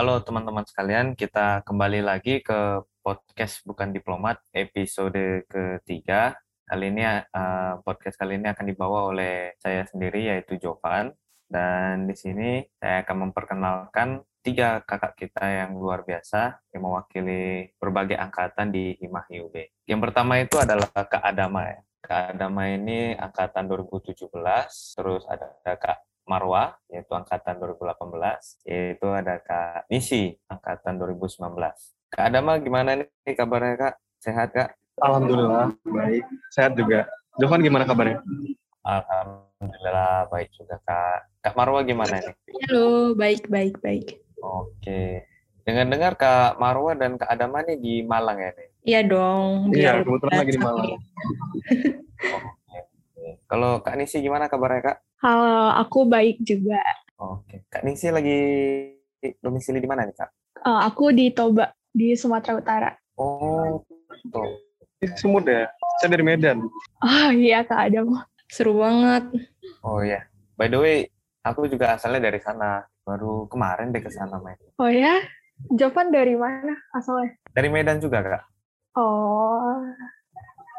Halo teman-teman sekalian, kita kembali lagi ke podcast Bukan Diplomat episode ketiga. Kali ini uh, podcast kali ini akan dibawa oleh saya sendiri yaitu Jovan dan di sini saya akan memperkenalkan tiga kakak kita yang luar biasa yang mewakili berbagai angkatan di Himah IUB. Yang pertama itu adalah Kak Adama ya. Kak Adama ini angkatan 2017, terus ada Kak Marwa, yaitu angkatan 2018, yaitu ada Kak Nisi, angkatan 2019. Kak Adama gimana nih kabarnya Kak? Sehat Kak? Alhamdulillah, baik. Sehat juga. Jovan gimana kabarnya? Alhamdulillah, baik juga Kak. Kak Marwa gimana nih? Halo, baik, baik, baik. Oke. Dengar-dengar Kak Marwa dan Kak Adama nih di Malang ya nih? Iya dong. Iya, kebetulan lagi di Malang. Oke. Kalau Kak Nisi gimana kabarnya Kak? Halo, aku baik juga. Oke, Kak Ningsi lagi domisili di mana nih Kak? Uh, aku di Toba, di Sumatera Utara. Oh, tuh. Ini Sumut ya? Saya dari Medan. Oh iya Kak Adam. Seru banget. Oh iya. By the way, aku juga asalnya dari sana. Baru kemarin deh ke sana main. Oh ya? Jawaban dari mana asalnya? Dari Medan juga Kak. Oh.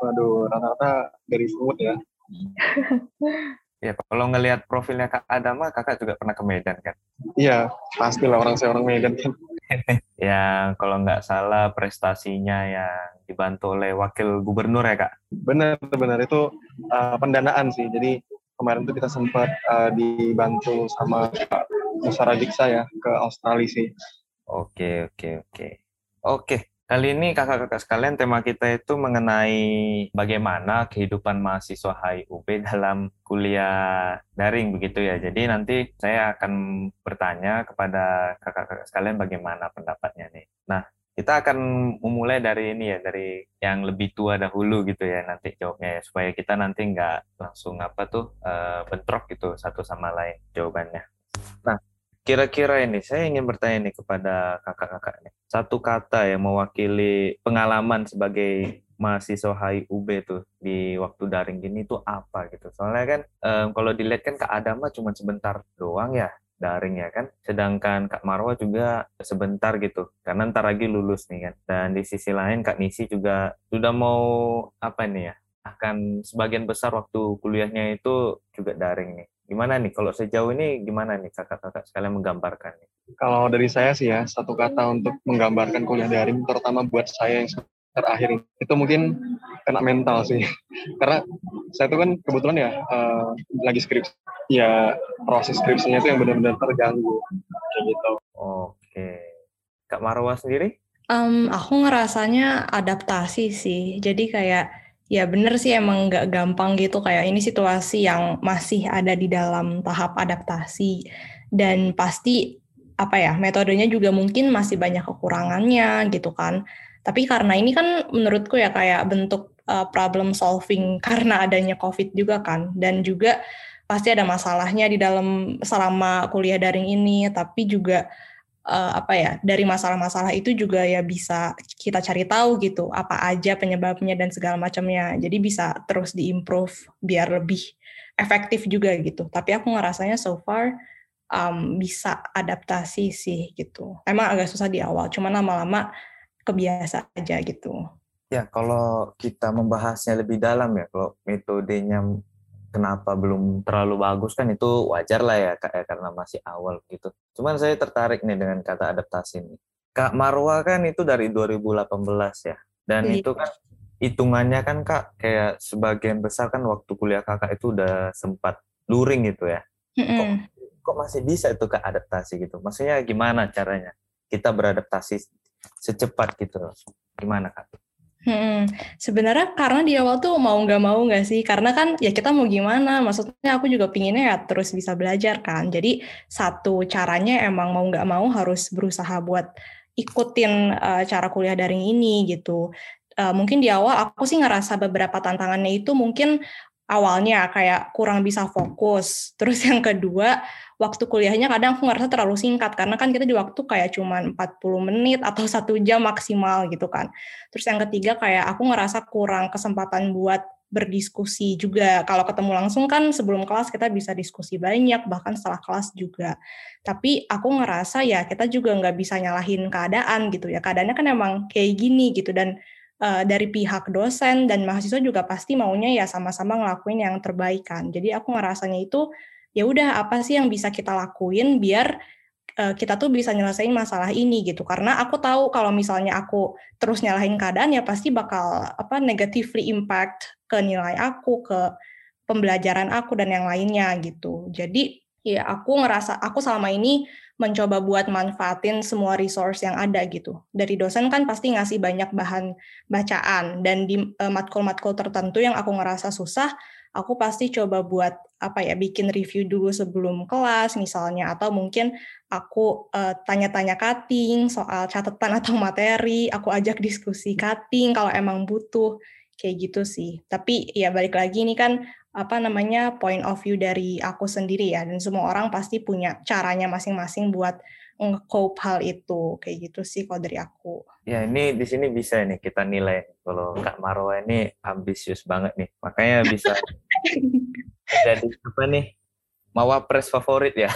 Waduh, rata-rata dari Sumut ya. Ya, kalau ngelihat profilnya Kak Adama, kakak juga pernah ke Medan kan? Iya, pastilah orang saya orang Medan kan. yang kalau nggak salah prestasinya yang dibantu oleh wakil gubernur ya Kak? Benar, benar. Itu uh, pendanaan sih. Jadi kemarin tuh kita sempat uh, dibantu sama Pak Musara Diksa ya ke Australia sih. Oke, oke, oke. Oke, Kali ini kakak-kakak sekalian tema kita itu mengenai bagaimana kehidupan mahasiswa HIUB dalam kuliah daring begitu ya. Jadi nanti saya akan bertanya kepada kakak-kakak sekalian bagaimana pendapatnya nih. Nah, kita akan memulai dari ini ya, dari yang lebih tua dahulu gitu ya nanti jawabnya ya, supaya kita nanti nggak langsung apa tuh uh, bentrok gitu satu sama lain jawabannya. Nah, Kira-kira ini saya ingin bertanya nih kepada kakak-kakak nih. Satu kata yang mewakili pengalaman sebagai mahasiswa HIUB tuh di waktu daring gini tuh apa gitu. Soalnya kan um, kalau dilihat kan Kak Adama cuma sebentar doang ya daring ya kan. Sedangkan Kak Marwa juga sebentar gitu. Karena ntar lagi lulus nih kan. Dan di sisi lain Kak Nisi juga sudah mau apa nih ya akan sebagian besar waktu kuliahnya itu juga daring nih. Gimana nih kalau sejauh ini gimana nih kakak-kakak sekalian menggambarkan? Kalau dari saya sih ya satu kata untuk menggambarkan kuliah daring terutama buat saya yang terakhir itu mungkin kena mental sih karena saya itu kan kebetulan ya uh, lagi skripsi ya proses skripsinya itu yang benar-benar terganggu kayak gitu. Oke, Kak Marwa sendiri? Um, aku ngerasanya adaptasi sih. Jadi kayak Ya bener sih emang nggak gampang gitu kayak ini situasi yang masih ada di dalam tahap adaptasi. Dan pasti apa ya metodenya juga mungkin masih banyak kekurangannya gitu kan. Tapi karena ini kan menurutku ya kayak bentuk uh, problem solving karena adanya COVID juga kan. Dan juga pasti ada masalahnya di dalam selama kuliah daring ini. Tapi juga uh, apa ya dari masalah-masalah itu juga ya bisa kita cari tahu gitu apa aja penyebabnya dan segala macamnya. Jadi bisa terus diimprove biar lebih efektif juga gitu. Tapi aku ngerasanya so far um, bisa adaptasi sih gitu. Emang agak susah di awal cuma lama-lama kebiasa aja gitu. Ya kalau kita membahasnya lebih dalam ya kalau metodenya kenapa belum terlalu bagus kan itu wajar lah ya kak ya karena masih awal gitu. Cuman saya tertarik nih dengan kata adaptasi ini. Kak Marwa kan itu dari 2018 ya. Dan iya. itu kan hitungannya kan kak kayak sebagian besar kan waktu kuliah kakak itu udah sempat luring gitu ya. Kok, kok masih bisa itu kak adaptasi gitu? Maksudnya gimana caranya kita beradaptasi secepat gitu? Gimana kak? Hmm, sebenarnya karena di awal tuh mau nggak mau nggak sih, karena kan ya kita mau gimana, maksudnya aku juga pinginnya ya terus bisa belajar kan. Jadi satu caranya emang mau nggak mau harus berusaha buat ikutin uh, cara kuliah daring ini gitu. Uh, mungkin di awal aku sih ngerasa beberapa tantangannya itu mungkin awalnya kayak kurang bisa fokus. Terus yang kedua waktu kuliahnya kadang aku ngerasa terlalu singkat karena kan kita di waktu kayak cuma 40 menit atau satu jam maksimal gitu kan. Terus yang ketiga kayak aku ngerasa kurang kesempatan buat berdiskusi juga. Kalau ketemu langsung kan sebelum kelas kita bisa diskusi banyak, bahkan setelah kelas juga. Tapi aku ngerasa ya kita juga nggak bisa nyalahin keadaan gitu ya. Keadaannya kan emang kayak gini gitu dan uh, dari pihak dosen dan mahasiswa juga pasti maunya ya sama-sama ngelakuin yang terbaik kan. Jadi aku ngerasanya itu ya udah apa sih yang bisa kita lakuin biar uh, kita tuh bisa nyelesain masalah ini gitu. Karena aku tahu kalau misalnya aku terus nyalahin keadaan ya pasti bakal apa negatively impact ke nilai aku, ke pembelajaran aku dan yang lainnya gitu. Jadi ya aku ngerasa aku selama ini mencoba buat manfaatin semua resource yang ada gitu. Dari dosen kan pasti ngasih banyak bahan bacaan dan di uh, matkul-matkul tertentu yang aku ngerasa susah, aku pasti coba buat apa ya bikin review dulu sebelum kelas misalnya atau mungkin aku uh, tanya-tanya cutting soal catatan atau materi, aku ajak diskusi cutting kalau emang butuh kayak gitu sih. Tapi ya balik lagi ini kan apa namanya point of view dari aku sendiri ya dan semua orang pasti punya caranya masing-masing buat nge-cope hal itu kayak gitu sih kalau dari aku. Ya ini di sini bisa nih kita nilai kalau Kak Marwa ini ambisius banget nih makanya bisa jadi apa nih mawapres favorit ya?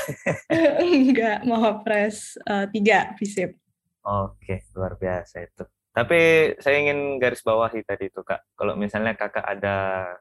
Enggak mawapres uh, tiga visip. Oke luar biasa itu. Tapi saya ingin garis bawahi tadi itu Kak, kalau misalnya Kakak ada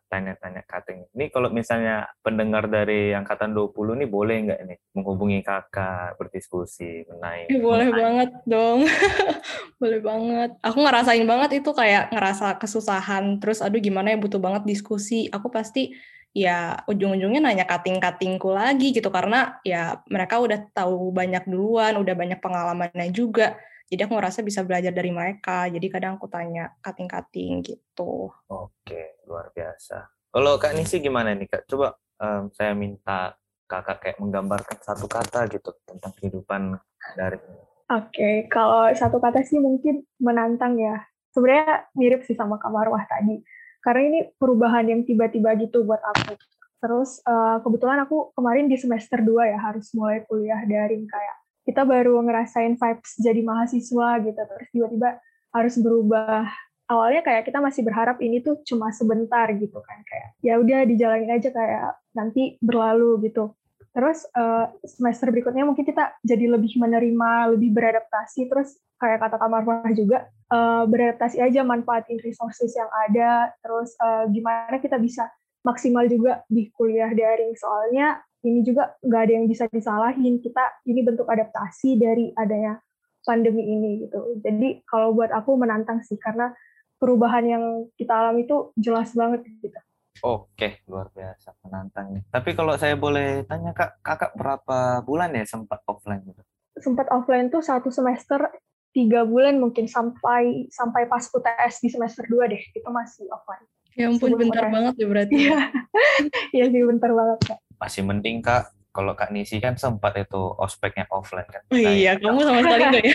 tanya-tanya cutting, ini kalau misalnya pendengar dari angkatan 20 ini boleh nggak nih menghubungi Kakak, berdiskusi mengenai... Eh, boleh mengenai. banget dong, boleh banget. Aku ngerasain banget itu kayak ngerasa kesusahan, terus aduh gimana ya butuh banget diskusi, aku pasti ya ujung-ujungnya nanya kating-katingku lagi gitu, karena ya mereka udah tahu banyak duluan, udah banyak pengalamannya juga, jadi aku ngerasa bisa belajar dari mereka. Jadi kadang aku tanya kating-kating gitu. Oke, luar biasa. Kalau Kak Nisi gimana nih Kak? Coba um, saya minta Kakak kayak menggambarkan satu kata gitu tentang kehidupan dari Oke, kalau satu kata sih mungkin menantang ya. Sebenarnya mirip sih sama Kak Marwah tadi. Karena ini perubahan yang tiba-tiba gitu buat aku. Terus uh, kebetulan aku kemarin di semester 2 ya harus mulai kuliah daring kayak kita baru ngerasain vibes jadi mahasiswa gitu terus tiba-tiba harus berubah. Awalnya kayak kita masih berharap ini tuh cuma sebentar gitu kan kayak ya udah dijalanin aja kayak nanti berlalu gitu. Terus uh, semester berikutnya mungkin kita jadi lebih menerima lebih beradaptasi terus kayak kata kamar juga uh, beradaptasi aja manfaatin resources yang ada terus uh, gimana kita bisa maksimal juga di kuliah daring. Soalnya ini juga nggak ada yang bisa disalahin kita ini bentuk adaptasi dari adanya pandemi ini gitu jadi kalau buat aku menantang sih karena perubahan yang kita alami itu jelas banget gitu Oke, luar biasa menantang. Tapi kalau saya boleh tanya kak, kakak berapa bulan ya sempat offline gitu? Sempat offline tuh satu semester tiga bulan mungkin sampai sampai pas UTS di semester dua deh itu masih offline. Ya ampun, bentar banget ya berarti. Iya, iya sih bentar banget kak masih mending kak kalau Kak Nisi kan sempat itu ospeknya offline kan. Oh iya, nah, kamu sama sekali enggak ya?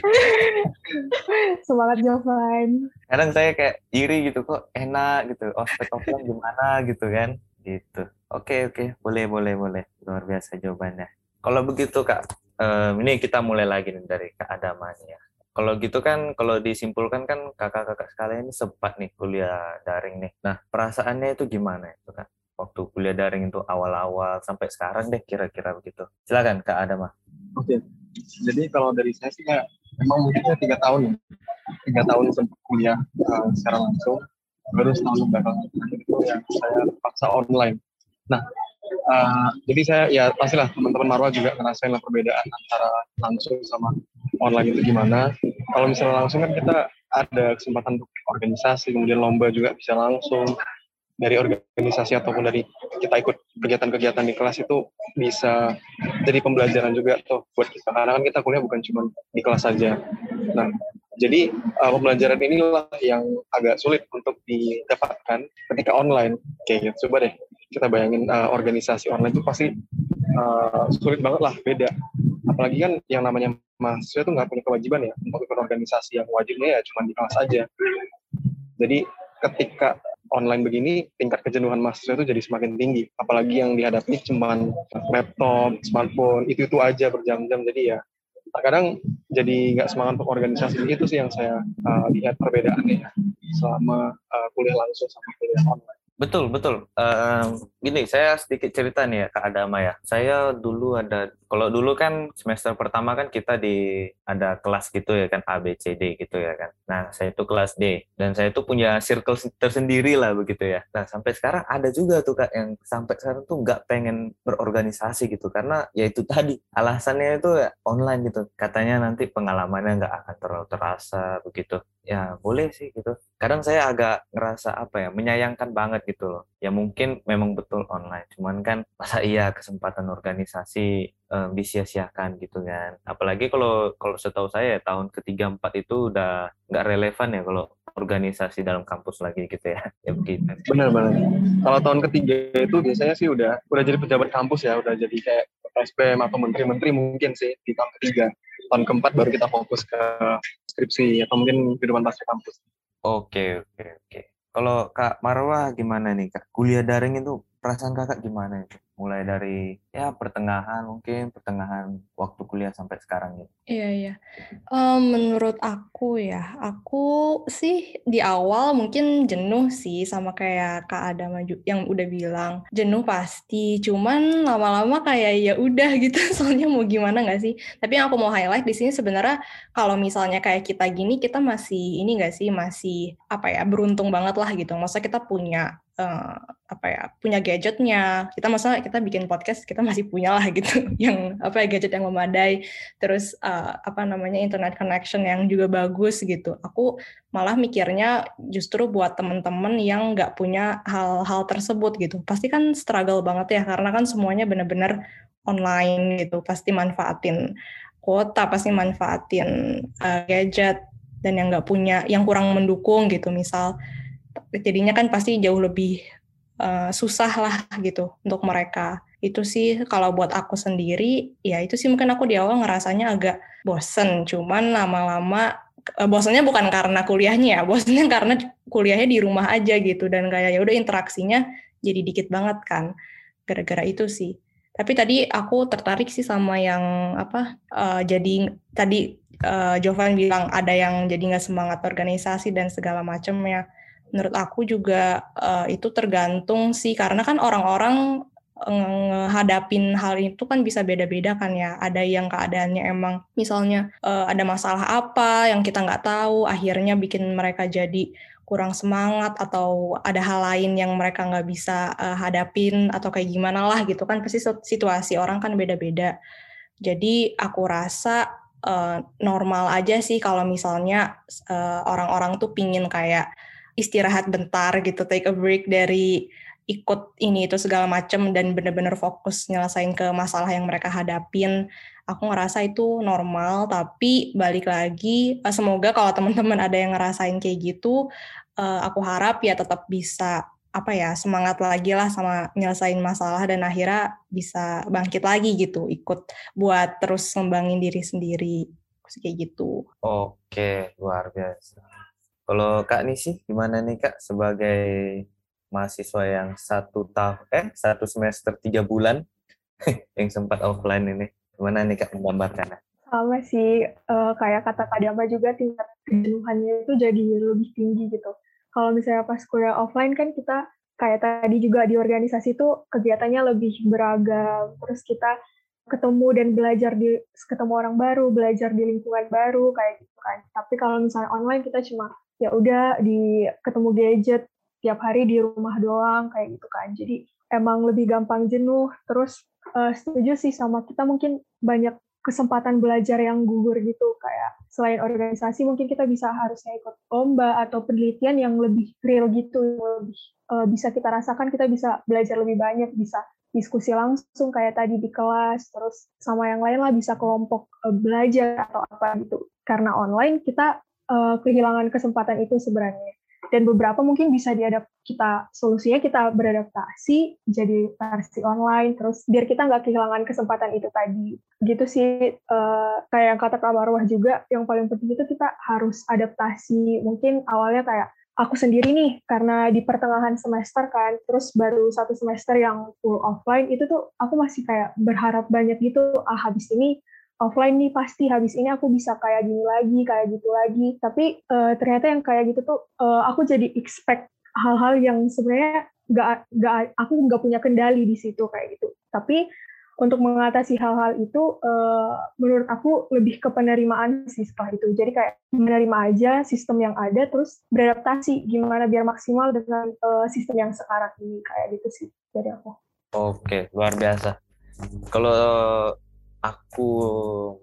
Semangatnya offline. Kadang saya kayak iri gitu kok enak gitu, ospek offline gimana gitu kan. Gitu. Oke, oke, boleh, boleh, boleh. Luar biasa jawabannya. Kalau begitu Kak, um, ini kita mulai lagi nih dari Kak Adamanya. Kalau gitu kan, kalau disimpulkan kan kakak-kakak sekalian ini sempat nih kuliah daring nih. Nah, perasaannya itu gimana itu Kak? Waktu kuliah daring itu awal-awal sampai sekarang deh kira-kira begitu. Silakan Kak Adama. Oke, jadi kalau dari saya sih ya memang mungkinnya tiga tahun ya. Tiga tahun sempat kuliah uh, secara langsung, baru setahun belakangan itu yang saya paksa online. Nah, uh, jadi saya ya pastilah teman-teman Marwa juga ngerasain lah perbedaan antara langsung sama online itu gimana. Kalau misalnya langsung kan kita ada kesempatan untuk organisasi, kemudian lomba juga bisa langsung, dari organisasi ataupun dari kita ikut kegiatan-kegiatan di kelas itu bisa jadi pembelajaran juga tuh buat kita. Karena kan kita kuliah bukan cuma di kelas saja. Nah jadi uh, pembelajaran inilah yang agak sulit untuk didapatkan ketika online. Kayak gitu coba deh kita bayangin uh, organisasi online itu pasti uh, sulit banget lah beda. Apalagi kan yang namanya mahasiswa itu nggak punya kewajiban ya untuk ikut organisasi yang wajibnya ya cuma di kelas saja jadi ketika online begini tingkat kejenuhan mahasiswa itu jadi semakin tinggi apalagi yang dihadapi cuma laptop smartphone itu itu aja berjam-jam jadi ya terkadang jadi nggak semangat untuk organisasi itu sih yang saya uh, lihat perbedaannya ya, selama uh, kuliah langsung sama kuliah online Betul, betul. Uh, gini, saya sedikit cerita nih ya, Kak Adama ya. Saya dulu ada, kalau dulu kan semester pertama kan kita di ada kelas gitu ya kan, A, B, C, D gitu ya kan. Nah, saya itu kelas D. Dan saya itu punya circle tersendiri lah begitu ya. Nah, sampai sekarang ada juga tuh Kak yang sampai sekarang tuh nggak pengen berorganisasi gitu. Karena ya itu tadi, alasannya itu ya online gitu. Katanya nanti pengalamannya nggak akan terlalu terasa begitu. Ya, boleh sih gitu. Kadang saya agak ngerasa apa ya, menyayangkan banget gitu loh. Ya mungkin memang betul online, cuman kan masa iya kesempatan organisasi um, disia-siakan gitu kan. Apalagi kalau kalau setahu saya tahun ketiga empat itu udah nggak relevan ya kalau organisasi dalam kampus lagi gitu ya. Ya begitu. Benar benar. Kalau tahun ketiga itu biasanya sih udah udah jadi pejabat kampus ya, udah jadi kayak SPM atau menteri-menteri mungkin sih di tahun ketiga. Tahun keempat baru kita fokus ke skripsi atau mungkin kehidupan pasca kampus. Oke, oke, oke. Kalau Kak Marwah gimana nih Kak? Kuliah daring itu perasaan Kakak gimana itu? mulai dari ya pertengahan mungkin pertengahan waktu kuliah sampai sekarang gitu. Iya iya. Um, menurut aku ya, aku sih di awal mungkin jenuh sih sama kayak Kak Ada Maju yang udah bilang jenuh pasti. Cuman lama-lama kayak ya udah gitu. Soalnya mau gimana nggak sih? Tapi yang aku mau highlight di sini sebenarnya kalau misalnya kayak kita gini kita masih ini nggak sih masih apa ya beruntung banget lah gitu. Masa kita punya uh, apa ya punya gadgetnya. Kita masa kita bikin podcast kita masih punya lah gitu. Yang apa ya gadget yang memadai. Terus uh, apa namanya internet connection yang juga bagus gitu. Aku malah mikirnya justru buat temen-temen yang nggak punya hal-hal tersebut gitu. Pasti kan struggle banget ya karena kan semuanya benar-benar online gitu. Pasti manfaatin kuota pasti manfaatin uh, gadget. Dan yang nggak punya yang kurang mendukung gitu misal jadinya kan pasti jauh lebih uh, susah lah gitu untuk mereka. Itu sih kalau buat aku sendiri ya itu sih mungkin aku di awal ngerasanya agak bosen. Cuman lama-lama uh, bosennya bukan karena kuliahnya ya bosennya karena kuliahnya di rumah aja gitu. Dan kayak ya udah interaksinya jadi dikit banget kan gara-gara itu sih. Tapi tadi aku tertarik sih sama yang apa uh, jadi tadi uh, Jovan bilang ada yang jadi nggak semangat organisasi dan segala macam ya menurut aku juga uh, itu tergantung sih karena kan orang-orang menghadapin hal itu kan bisa beda-beda kan ya. Ada yang keadaannya emang misalnya uh, ada masalah apa yang kita nggak tahu, akhirnya bikin mereka jadi kurang semangat atau ada hal lain yang mereka nggak bisa uh, hadapin atau kayak gimana lah gitu kan pasti situasi orang kan beda-beda. Jadi aku rasa uh, normal aja sih kalau misalnya orang-orang uh, tuh pingin kayak istirahat bentar gitu, take a break dari ikut ini itu segala macam dan bener-bener fokus nyelesain ke masalah yang mereka hadapin. Aku ngerasa itu normal, tapi balik lagi eh, semoga kalau teman-teman ada yang ngerasain kayak gitu, eh, aku harap ya tetap bisa apa ya semangat lagi lah sama nyelesain masalah dan akhirnya bisa bangkit lagi gitu ikut buat terus ngembangin diri sendiri kayak gitu. Oke luar biasa. Kalau Kak Nisi, gimana nih Kak sebagai mahasiswa yang satu tahun, eh satu semester tiga bulan yang sempat offline ini, gimana nih Kak menggambarkannya? Sama sih, uh, kayak kata Kak Dama juga tingkat kejenuhannya itu jadi lebih tinggi gitu. Kalau misalnya pas kuliah offline kan kita kayak tadi juga di organisasi itu kegiatannya lebih beragam, terus kita ketemu dan belajar di ketemu orang baru, belajar di lingkungan baru kayak gitu kan. Tapi kalau misalnya online kita cuma ya udah di ketemu gadget tiap hari di rumah doang kayak gitu kan. Jadi emang lebih gampang jenuh. Terus uh, setuju sih sama kita mungkin banyak kesempatan belajar yang gugur gitu. Kayak selain organisasi mungkin kita bisa harusnya ikut lomba atau penelitian yang lebih real gitu lebih uh, bisa kita rasakan kita bisa belajar lebih banyak bisa diskusi langsung kayak tadi di kelas terus sama yang lain lah bisa kelompok uh, belajar atau apa gitu. Karena online kita uh, kehilangan kesempatan itu sebenarnya. Dan beberapa mungkin bisa diadap kita solusinya kita beradaptasi jadi versi online terus biar kita nggak kehilangan kesempatan itu tadi. Gitu sih uh, kayak yang kata Kak Marwah juga yang paling penting itu kita harus adaptasi. Mungkin awalnya kayak aku sendiri nih karena di pertengahan semester kan terus baru satu semester yang full offline itu tuh aku masih kayak berharap banyak gitu ah habis ini offline nih pasti habis ini aku bisa kayak gini lagi kayak gitu lagi. Tapi uh, ternyata yang kayak gitu tuh uh, aku jadi expect hal-hal yang sebenarnya nggak nggak aku nggak punya kendali di situ kayak gitu. Tapi untuk mengatasi hal-hal itu uh, menurut aku lebih ke penerimaan sih setelah itu. Jadi kayak menerima aja sistem yang ada terus beradaptasi gimana biar maksimal dengan sistem yang sekarang ini kayak gitu sih dari aku. Oke luar biasa. Kalau aku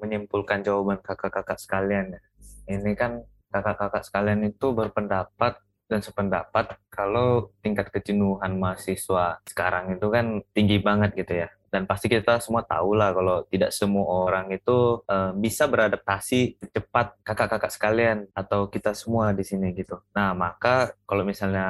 menyimpulkan jawaban kakak-kakak sekalian ya ini kan kakak-kakak sekalian itu berpendapat dan sependapat kalau tingkat kejenuhan mahasiswa sekarang itu kan tinggi banget gitu ya. Dan pasti kita semua tahu lah kalau tidak semua orang itu uh, bisa beradaptasi cepat kakak-kakak sekalian atau kita semua di sini gitu. Nah, maka kalau misalnya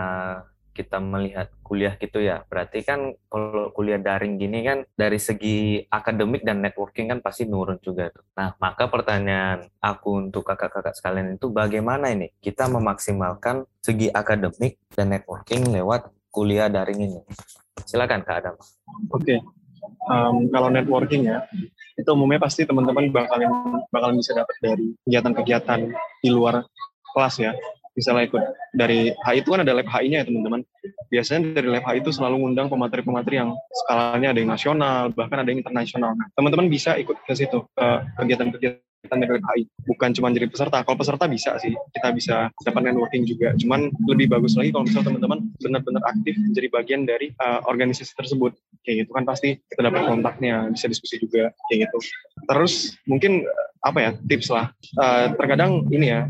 kita melihat kuliah gitu ya. Berarti kan kalau kuliah daring gini kan dari segi akademik dan networking kan pasti nurun juga. Nah, maka pertanyaan aku untuk kakak-kakak sekalian itu bagaimana ini kita memaksimalkan segi akademik dan networking lewat kuliah daring ini? Silakan Kak Adam. Oke. Okay. Um, kalau networking ya, itu umumnya pasti teman-teman bakalan bakalan bisa dapat dari kegiatan-kegiatan di luar kelas ya misalnya ikut dari HI itu kan ada lab HI-nya ya teman-teman. Biasanya dari lab HI itu selalu ngundang pemateri-pemateri yang skalanya ada yang nasional, bahkan ada yang internasional. Nah, teman-teman bisa ikut ke situ, ke kegiatan-kegiatan dari lab HI. Bukan cuma jadi peserta. Kalau peserta bisa sih, kita bisa dapat networking juga. Cuman lebih bagus lagi kalau misalnya teman-teman benar-benar aktif menjadi bagian dari uh, organisasi tersebut. Kayak gitu kan pasti kita dapat kontaknya, bisa diskusi juga kayak gitu. Terus mungkin apa ya tips lah. Uh, terkadang ini ya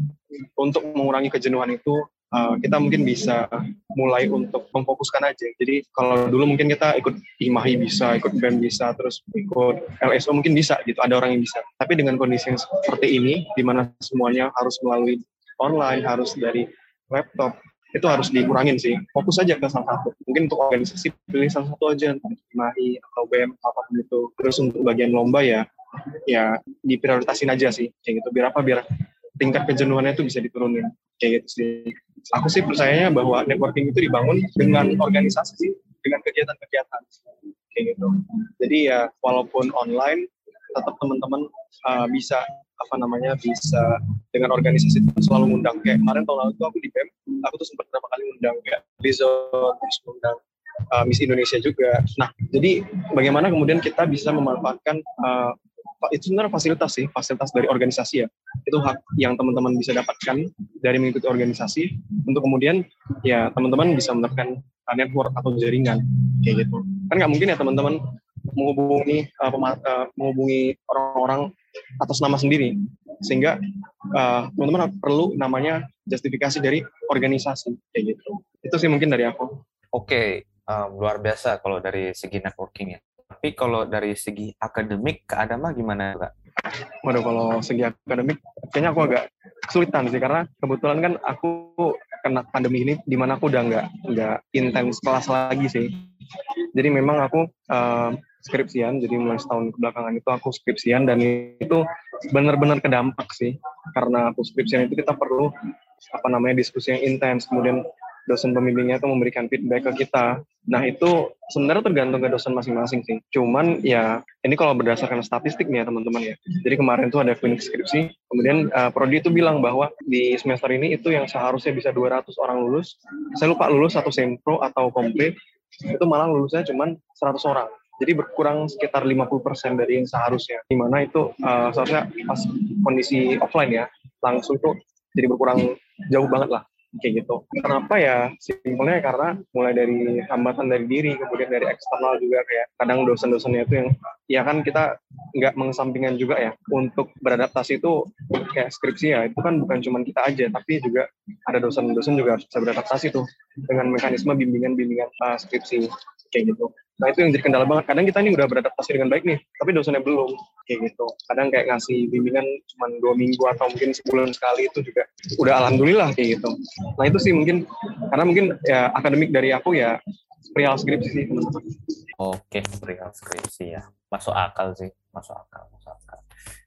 untuk mengurangi kejenuhan itu uh, kita mungkin bisa mulai untuk memfokuskan aja. Jadi kalau dulu mungkin kita ikut IMAHI bisa, ikut BEM bisa, terus ikut LSO mungkin bisa gitu, ada orang yang bisa. Tapi dengan kondisi yang seperti ini, di mana semuanya harus melalui online, harus dari laptop, itu harus dikurangin sih. Fokus aja ke salah satu. Mungkin untuk organisasi pilih salah satu aja, entah IMAHI atau BEM, apa pun itu. Terus untuk bagian lomba ya, ya diprioritasin aja sih, kayak gitu. Biar apa? Biar tingkat kejenuhannya itu bisa diturunin. Kayak gitu sih. Aku sih percayanya bahwa networking itu dibangun dengan organisasi sih dengan kegiatan-kegiatan. Kayak gitu. Jadi ya walaupun online tetap teman-teman uh, bisa apa namanya bisa dengan organisasi selalu ngundang. Kayak kemarin tahun lalu tuh aku di BEM aku tuh sempat beberapa kali ngundang kayak Rizzo terus ngundang uh, Miss Indonesia juga. Nah jadi bagaimana kemudian kita bisa memanfaatkan uh, itu sebenarnya fasilitas sih, fasilitas dari organisasi ya. Itu hak yang teman-teman bisa dapatkan dari mengikuti organisasi untuk kemudian ya teman-teman bisa mendapatkan network atau jaringan kayak gitu. Kan nggak mungkin ya teman-teman menghubungi uh, menghubungi orang-orang atas nama sendiri sehingga uh, teman-teman perlu namanya justifikasi dari organisasi kayak gitu. Itu sih mungkin dari aku. Oke, okay. um, luar biasa kalau dari segi networking ya. Tapi kalau dari segi akademik, Kak Adama gimana, Kak? Waduh, kalau segi akademik, kayaknya aku agak kesulitan sih, karena kebetulan kan aku kena pandemi ini, di mana aku udah nggak nggak intens kelas lagi sih. Jadi memang aku uh, skripsian, jadi mulai setahun kebelakangan itu aku skripsian, dan itu benar-benar kedampak sih. Karena aku skripsian itu kita perlu apa namanya diskusi yang intens, kemudian dosen pembimbingnya itu memberikan feedback ke kita. Nah itu sebenarnya tergantung ke dosen masing-masing sih. Cuman ya ini kalau berdasarkan statistik nih ya teman-teman ya. Jadi kemarin tuh ada klinik skripsi, kemudian uh, prodi itu bilang bahwa di semester ini itu yang seharusnya bisa 200 orang lulus, saya lupa lulus satu sempro atau komplit, itu malah lulusnya cuma 100 orang. Jadi berkurang sekitar 50% dari yang seharusnya. Di mana itu uh, seharusnya pas kondisi offline ya, langsung tuh jadi berkurang jauh banget lah kayak gitu. Kenapa ya? Simpelnya karena mulai dari hambatan dari diri, kemudian dari eksternal juga kayak kadang dosen-dosennya itu yang ya kan kita nggak mengesampingkan juga ya untuk beradaptasi itu kayak skripsi ya itu kan bukan cuma kita aja tapi juga ada dosen-dosen juga harus bisa beradaptasi tuh dengan mekanisme bimbingan-bimbingan uh, skripsi kayak gitu. Nah itu yang jadi kendala banget. Kadang kita ini udah beradaptasi dengan baik nih, tapi dosennya belum kayak gitu. Kadang kayak ngasih bimbingan cuma dua minggu atau mungkin sebulan sekali itu juga udah alhamdulillah kayak gitu. Nah itu sih mungkin karena mungkin ya akademik dari aku ya perihal skripsi sih teman-teman. Oke, perihal skripsi ya. Masuk akal sih, masuk akal, masuk akal.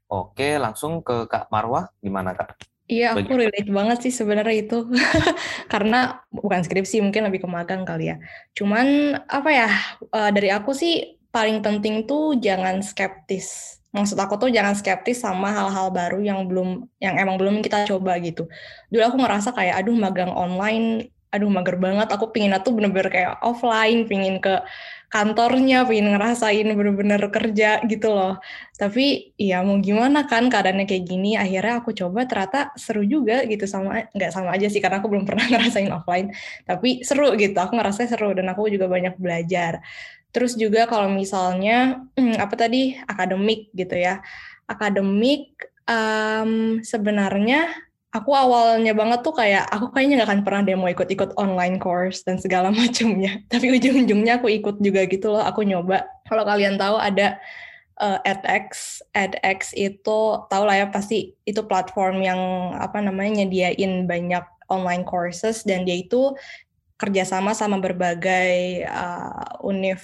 Oke, langsung ke Kak Marwah, gimana Kak? Iya, aku relate banget sih sebenarnya itu. Karena bukan skripsi, mungkin lebih ke magang kali ya. Cuman apa ya, uh, dari aku sih paling penting tuh jangan skeptis. Maksud aku tuh jangan skeptis sama hal-hal baru yang belum yang emang belum kita coba gitu. Dulu aku ngerasa kayak aduh magang online aduh mager banget aku pingin tuh bener-bener kayak offline pingin ke kantornya pingin ngerasain bener-bener kerja gitu loh. Tapi ya mau gimana kan keadaannya kayak gini akhirnya aku coba ternyata seru juga gitu sama nggak sama aja sih karena aku belum pernah ngerasain offline tapi seru gitu aku ngerasa seru dan aku juga banyak belajar. Terus juga kalau misalnya hmm, apa tadi akademik gitu ya. Akademik um, sebenarnya aku awalnya banget tuh kayak aku kayaknya nggak akan pernah demo ikut-ikut online course dan segala macamnya. Tapi ujung-ujungnya aku ikut juga gitu loh. Aku nyoba. Kalau kalian tahu ada uh, edX, edX itu tahu lah ya pasti itu platform yang apa namanya nyediain banyak online courses dan dia itu kerjasama sama berbagai uh, univ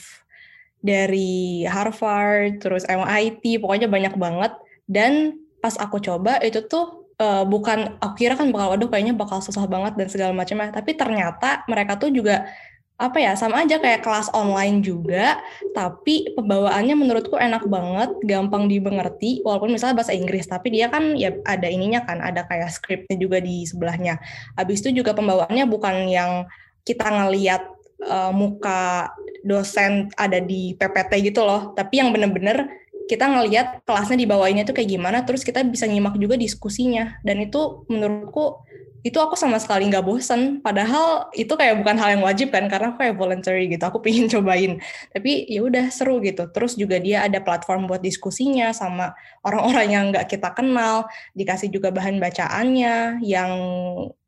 dari Harvard, terus MIT, pokoknya banyak banget. Dan pas aku coba itu tuh uh, bukan aku kira kan bakal waduh kayaknya bakal susah banget dan segala macamnya tapi ternyata mereka tuh juga apa ya sama aja kayak kelas online juga tapi pembawaannya menurutku enak banget gampang dimengerti walaupun misalnya bahasa Inggris tapi dia kan ya ada ininya kan ada kayak skripnya juga di sebelahnya. Habis itu juga pembawaannya bukan yang kita ngeliat uh, muka dosen ada di PPT gitu loh tapi yang bener-bener kita ngelihat kelasnya di bawahnya itu kayak gimana, terus kita bisa nyimak juga diskusinya. Dan itu menurutku itu aku sama sekali nggak bosen. Padahal itu kayak bukan hal yang wajib kan, karena aku kayak voluntary gitu. Aku pingin cobain. Tapi ya udah seru gitu. Terus juga dia ada platform buat diskusinya sama orang-orang yang nggak kita kenal. Dikasih juga bahan bacaannya yang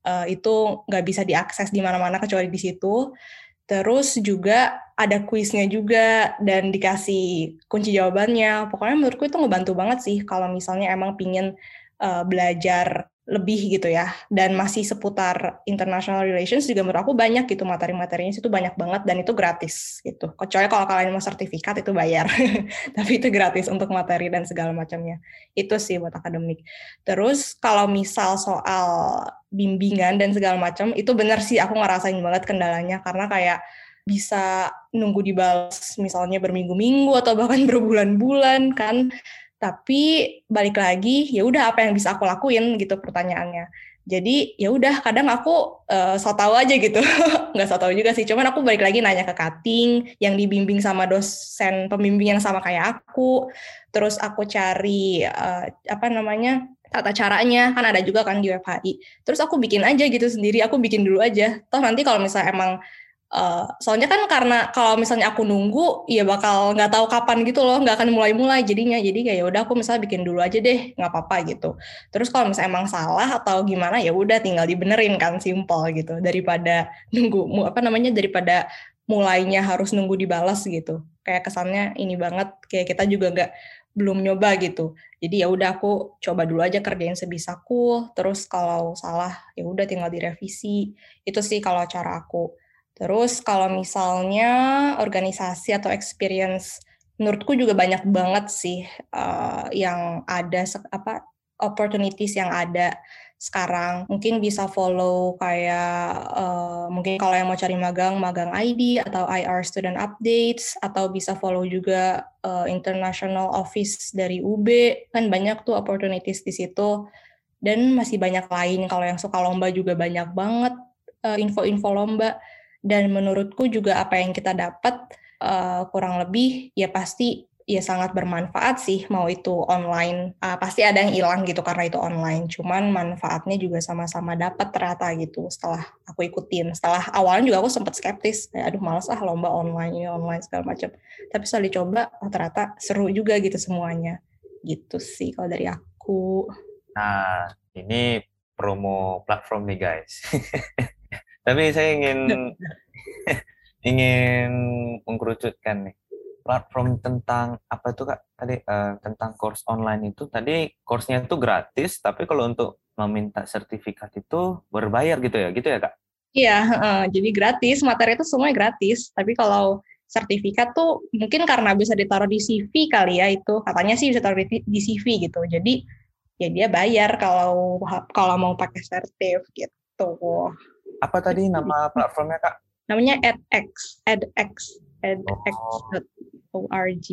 uh, itu nggak bisa diakses di mana-mana kecuali di situ. Terus juga ada kuisnya juga dan dikasih kunci jawabannya. Pokoknya menurutku itu ngebantu banget sih kalau misalnya emang pingin uh, belajar lebih gitu ya. Dan masih seputar international relations juga menurut aku banyak gitu materi-materinya itu banyak banget dan itu gratis gitu. Kecuali kalau kalian mau sertifikat itu bayar. Tapi itu gratis untuk materi dan segala macamnya. Itu sih buat akademik. Terus kalau misal soal bimbingan dan segala macam itu benar sih aku ngerasain banget kendalanya. Karena kayak bisa nunggu dibalas misalnya berminggu-minggu atau bahkan berbulan-bulan kan. Tapi balik lagi ya udah apa yang bisa aku lakuin gitu pertanyaannya. Jadi ya udah kadang aku uh, so tau aja gitu. Nggak so tau juga sih cuman aku balik lagi nanya ke cutting yang dibimbing sama dosen pembimbing yang sama kayak aku. Terus aku cari uh, apa namanya tata caranya kan ada juga kan di web HI. Terus aku bikin aja gitu sendiri, aku bikin dulu aja. Toh nanti kalau misalnya emang uh, soalnya kan karena kalau misalnya aku nunggu ya bakal nggak tahu kapan gitu loh, nggak akan mulai-mulai jadinya. Jadi kayak ya udah aku misalnya bikin dulu aja deh, nggak apa-apa gitu. Terus kalau misalnya emang salah atau gimana ya udah tinggal dibenerin kan simple gitu daripada nunggu apa namanya daripada mulainya harus nunggu dibalas gitu. Kayak kesannya ini banget kayak kita juga nggak belum nyoba gitu. Jadi ya udah aku coba dulu aja kerjain sebisaku, terus kalau salah ya udah tinggal direvisi. Itu sih kalau cara aku. Terus kalau misalnya organisasi atau experience menurutku juga banyak banget sih uh, yang ada apa opportunities yang ada sekarang. Mungkin bisa follow kayak uh, mungkin kalau yang mau cari magang magang ID atau IR student updates atau bisa follow juga uh, international office dari UB kan banyak tuh opportunities di situ. Dan masih banyak lain kalau yang suka lomba juga banyak banget info-info uh, lomba. Dan menurutku juga apa yang kita dapat uh, kurang lebih ya pasti ya sangat bermanfaat sih mau itu online uh, pasti ada yang hilang gitu karena itu online. Cuman manfaatnya juga sama-sama dapat ternyata gitu setelah aku ikutin. Setelah awalnya juga aku sempat skeptis kayak aduh males ah lomba online ini online segala macam tapi setelah dicoba oh, ternyata seru juga gitu semuanya. Gitu sih kalau dari aku. Nah ini promo platform nih guys. Tapi saya ingin ingin mengkerucutkan nih platform tentang apa itu kak? Tadi uh, tentang course online itu tadi course-nya itu gratis tapi kalau untuk meminta sertifikat itu berbayar gitu ya? Gitu ya kak? Iya uh, jadi gratis materi itu semuanya gratis. Tapi kalau sertifikat tuh mungkin karena bisa ditaruh di CV kali ya itu. Katanya sih bisa taruh di, di CV gitu. Jadi ya dia bayar kalau kalau mau pakai sertif gitu. Apa tadi nama platformnya kak? Namanya edX edX edx.org.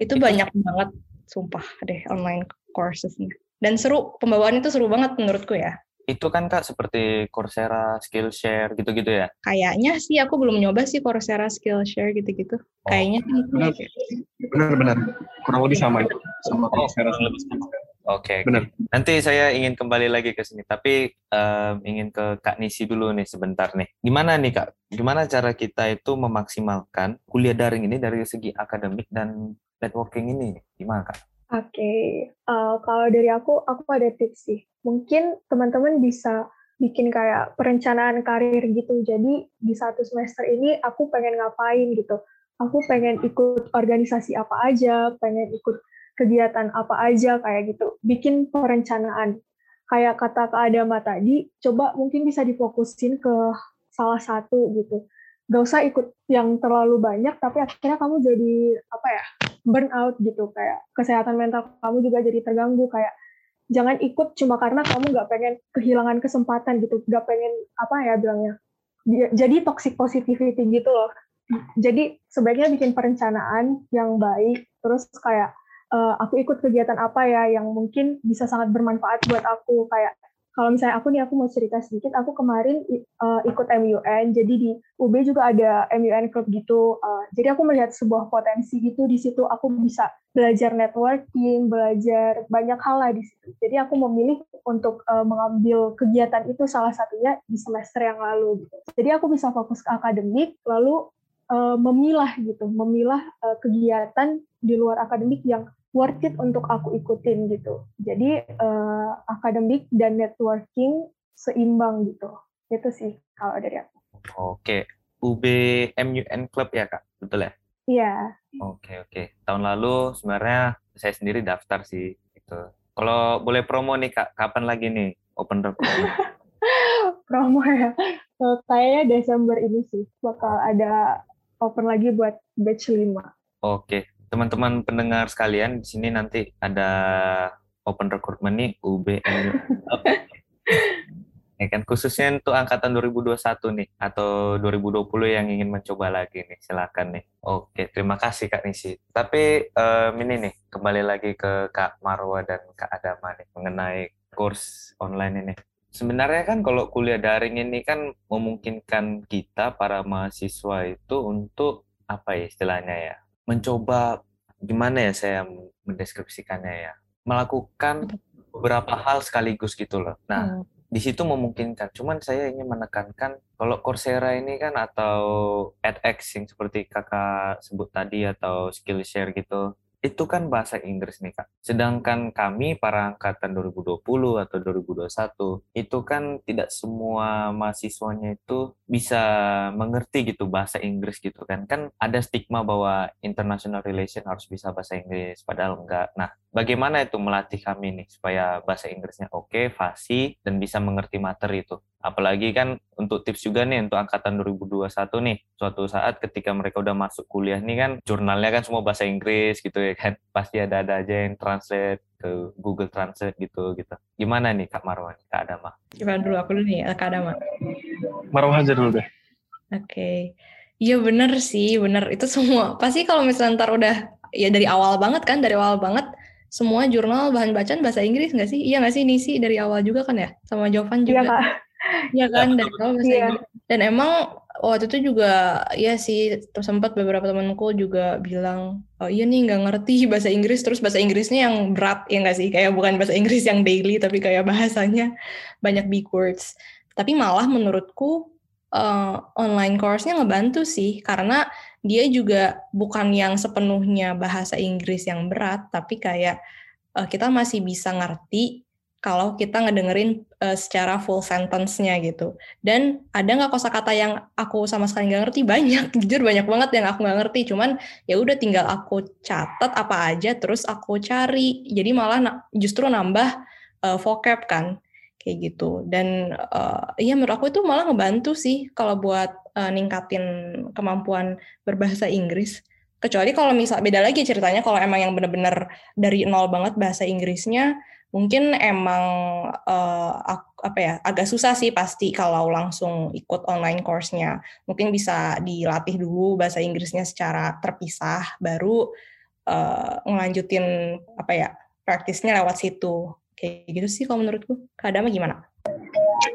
Itu banyak banget, sumpah deh online coursesnya. Dan seru, pembawaan itu seru banget menurutku ya. Itu kan Kak seperti Coursera, Skillshare gitu-gitu ya? Kayaknya sih aku belum nyoba sih Coursera, Skillshare gitu-gitu. Oh. Kayaknya sih. Benar. Benar-benar. Kurang lebih sama itu. Sama Oh, Coursera. sama. Oke, oke. Benar. Nanti saya ingin kembali lagi ke sini, tapi em, ingin ke Kak Nisi dulu nih sebentar nih. Gimana nih Kak? Gimana cara kita itu memaksimalkan kuliah daring ini dari segi akademik dan networking ini? Gimana Kak? Oke, eh, kalau dari aku, aku ada tips sih. Mungkin teman-teman bisa bikin kayak perencanaan karir gitu. Jadi di satu semester ini aku pengen ngapain gitu. Aku pengen ikut organisasi apa aja, pengen ikut kegiatan apa aja kayak gitu. Bikin perencanaan. Kayak kata Kak Adama tadi, coba mungkin bisa difokusin ke salah satu gitu. Gak usah ikut yang terlalu banyak, tapi akhirnya kamu jadi apa ya burnout gitu kayak kesehatan mental kamu juga jadi terganggu kayak jangan ikut cuma karena kamu nggak pengen kehilangan kesempatan gitu nggak pengen apa ya bilangnya jadi toxic positivity gitu loh jadi sebaiknya bikin perencanaan yang baik terus kayak eh, aku ikut kegiatan apa ya yang mungkin bisa sangat bermanfaat buat aku. Kayak kalau misalnya aku nih aku mau cerita sedikit. Aku kemarin eh, ikut MUN jadi di UB juga ada MUN Club gitu. Eh, jadi aku melihat sebuah potensi gitu di situ. Aku bisa belajar networking belajar banyak hal lah di situ. Jadi aku memilih untuk eh, mengambil kegiatan itu salah satunya di semester yang lalu gitu. jadi aku bisa fokus ke akademik lalu eh, memilah gitu memilah eh, kegiatan di luar akademik yang worth it untuk aku ikutin gitu. Jadi eh, akademik dan networking seimbang gitu. Itu sih kalau dari aku. Oke, UB MUN Club ya Kak? Betul ya? Iya. Oke, oke. Tahun lalu sebenarnya saya sendiri daftar sih. Gitu. Kalau boleh promo nih Kak, kapan lagi nih open recruitment? Promo ya. Eh, kayaknya Desember ini sih bakal ada open lagi buat batch 5. Oke, teman-teman pendengar sekalian, di sini nanti ada open recruitment nih UBM. ya kan khususnya untuk angkatan 2021 nih atau 2020 yang ingin mencoba lagi nih, silakan nih. Oke, terima kasih Kak Nisi. Tapi em, ini nih kembali lagi ke Kak Marwa dan Kak Adama nih mengenai course online ini. Sebenarnya kan kalau kuliah daring ini kan memungkinkan kita para mahasiswa itu untuk apa ya istilahnya ya mencoba gimana ya saya mendeskripsikannya ya melakukan beberapa hal sekaligus gitu loh. Nah Hmm. di situ memungkinkan. Cuman saya ingin menekankan kalau Coursera ini kan atau edX yang seperti kakak sebut tadi atau Skillshare gitu, itu kan bahasa Inggris nih kak. Sedangkan kami para angkatan 2020 atau 2021 itu kan tidak semua mahasiswanya itu bisa mengerti gitu bahasa Inggris gitu kan. Kan ada stigma bahwa international relation harus bisa bahasa Inggris, padahal enggak. Nah, bagaimana itu melatih kami nih supaya bahasa Inggrisnya oke, fasih dan bisa mengerti materi itu. Apalagi kan untuk tips juga nih untuk angkatan 2021 nih. Suatu saat ketika mereka udah masuk kuliah nih kan jurnalnya kan semua bahasa Inggris gitu ya kan. Pasti ada-ada aja yang translate ke Google Translate gitu gitu. Gimana nih Kak Marwan, Kak Adama? Gimana dulu aku dulu nih, Kak Adama. Marwah aja dulu deh. Oke. Iya bener sih, bener. Itu semua. Pasti kalau misalnya ntar udah, ya dari awal banget kan, dari awal banget, semua jurnal bahan bacaan bahasa Inggris nggak sih? Iya nggak sih, Nisi? Dari awal juga kan ya? Sama Jovan Iya juga. kak. Iya kan, dari awal bahasa Iya. Inggris. Dan emang waktu itu juga, ya sih, sempat beberapa temanku juga bilang, oh iya nih nggak ngerti bahasa Inggris, terus bahasa Inggrisnya yang berat, ya nggak sih? Kayak bukan bahasa Inggris yang daily, tapi kayak bahasanya banyak big words. Tapi malah menurutku, eh, online course-nya ngebantu sih, karena dia juga bukan yang sepenuhnya bahasa Inggris yang berat, tapi kayak eh, kita masih bisa ngerti kalau kita ngedengerin eh, secara full sentence-nya gitu. Dan ada nggak kosakata yang aku sama sekali nggak ngerti? Banyak, jujur banyak banget yang aku nggak ngerti. Cuman ya udah tinggal aku catat apa aja, terus aku cari. Jadi malah na- justru nambah eh, vocab kan, kayak gitu. Dan eh, iya menurut aku itu malah ngebantu sih kalau buat eh, ningkatin kemampuan berbahasa Inggris. Kecuali kalau misal beda lagi ceritanya kalau emang yang bener-bener dari nol banget bahasa Inggrisnya, mungkin emang ak- apa ya agak susah sih pasti kalau langsung ikut online course-nya. Mungkin bisa dilatih dulu bahasa Inggrisnya secara terpisah, baru eh, ngelanjutin apa ya praktisnya lewat situ. Kayak gitu sih kalau menurutku. Kak Adama gimana?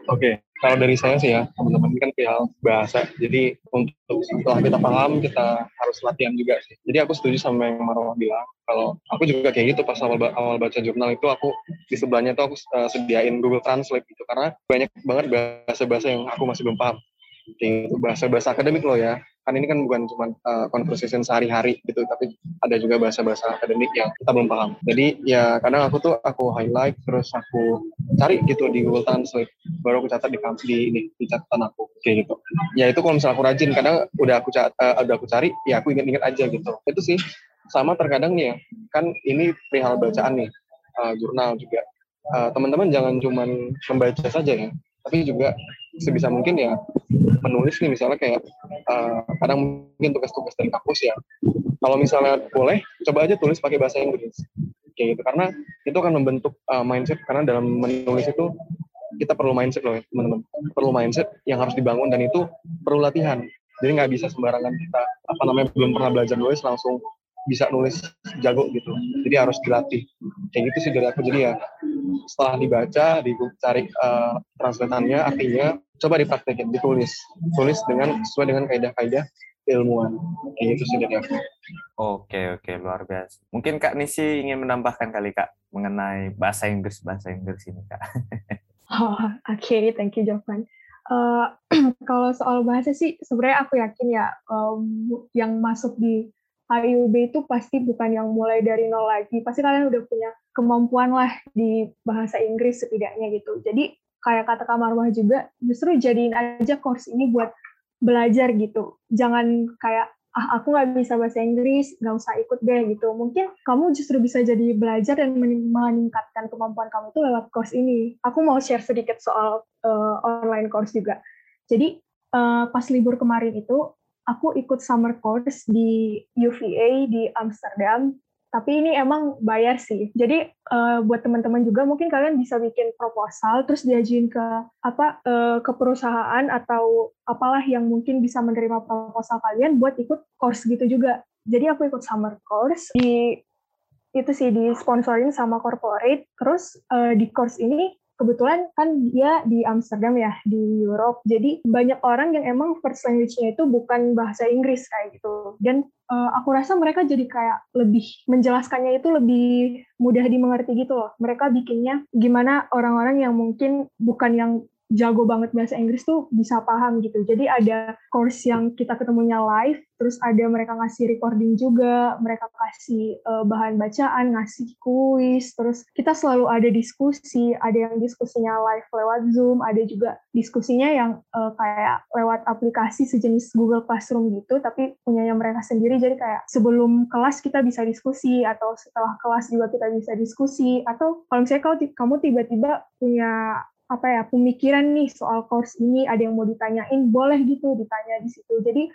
Oke, kalau dari saya sih ya, teman-teman kan perihal bahasa. Jadi untuk setelah kita paham, kita harus latihan juga sih. Jadi aku setuju sama yang Marwah bilang. Kalau aku juga kayak gitu pas awal, awal baca jurnal itu aku di sebelahnya tuh aku uh, sediain Google Translate gitu karena banyak banget bahasa-bahasa yang aku masih belum paham. Gitu, bahasa-bahasa akademik loh ya kan ini kan bukan cuma uh, conversation sehari-hari gitu tapi ada juga bahasa-bahasa akademik yang kita belum paham. Jadi ya kadang aku tuh aku highlight terus aku cari gitu di Google Translate baru aku catat di di ini di catatan aku kayak gitu. Ya itu kalau misalnya aku rajin kadang udah aku uh, udah aku cari ya aku inget-inget aja gitu. Itu sih sama terkadang nih ya kan ini perihal bacaan nih uh, jurnal juga. Uh, teman-teman jangan cuma membaca saja ya tapi juga sebisa mungkin ya menulis nih misalnya kayak uh, kadang mungkin tugas-tugas dari kampus ya. Kalau misalnya boleh coba aja tulis pakai bahasa Inggris. Kayak gitu karena itu akan membentuk uh, mindset karena dalam menulis itu kita perlu mindset loh ya teman-teman. Perlu mindset yang harus dibangun dan itu perlu latihan. Jadi nggak bisa sembarangan kita apa namanya belum pernah belajar nulis langsung bisa nulis jago gitu. Jadi harus dilatih. Kayak gitu sih dari aku. Jadi ya setelah dibaca dicari uh, translatannya artinya coba dipraktekin ditulis tulis dengan sesuai dengan kaidah-kaidah ilmuwan kayak gitu sih dari aku oke oke luar biasa mungkin kak Nisi ingin menambahkan kali kak mengenai bahasa Inggris bahasa Inggris ini kak oh oke okay. thank you Jovan uh, kalau soal bahasa sih sebenarnya aku yakin ya um, yang masuk di IUB itu pasti bukan yang mulai dari nol lagi. Pasti kalian udah punya kemampuan lah di bahasa Inggris setidaknya gitu. Jadi kayak kata Kak Marwah juga, justru jadiin aja course ini buat belajar gitu. Jangan kayak, ah aku nggak bisa bahasa Inggris, nggak usah ikut deh gitu. Mungkin kamu justru bisa jadi belajar dan meningkatkan kemampuan kamu itu lewat course ini. Aku mau share sedikit soal uh, online course juga. Jadi uh, pas libur kemarin itu, aku ikut summer course di UVA di Amsterdam tapi ini emang bayar sih. Jadi uh, buat teman-teman juga mungkin kalian bisa bikin proposal terus diajuin ke apa uh, ke perusahaan atau apalah yang mungkin bisa menerima proposal kalian buat ikut course gitu juga. Jadi aku ikut summer course di itu sih di sponsorin sama corporate. Terus uh, di course ini kebetulan kan dia di Amsterdam ya di Europe. Jadi banyak orang yang emang first language-nya itu bukan bahasa Inggris kayak gitu. Dan uh, aku rasa mereka jadi kayak lebih menjelaskannya itu lebih mudah dimengerti gitu loh. Mereka bikinnya gimana orang-orang yang mungkin bukan yang jago banget bahasa Inggris tuh bisa paham gitu. Jadi ada course yang kita ketemunya live, terus ada mereka ngasih recording juga, mereka kasih uh, bahan bacaan, ngasih kuis, terus kita selalu ada diskusi, ada yang diskusinya live lewat Zoom, ada juga diskusinya yang uh, kayak lewat aplikasi sejenis Google Classroom gitu, tapi punyanya mereka sendiri. Jadi kayak sebelum kelas kita bisa diskusi atau setelah kelas juga kita bisa diskusi atau kalau misalnya kamu tiba-tiba punya apa ya pemikiran nih soal course ini ada yang mau ditanyain boleh gitu ditanya di situ. Jadi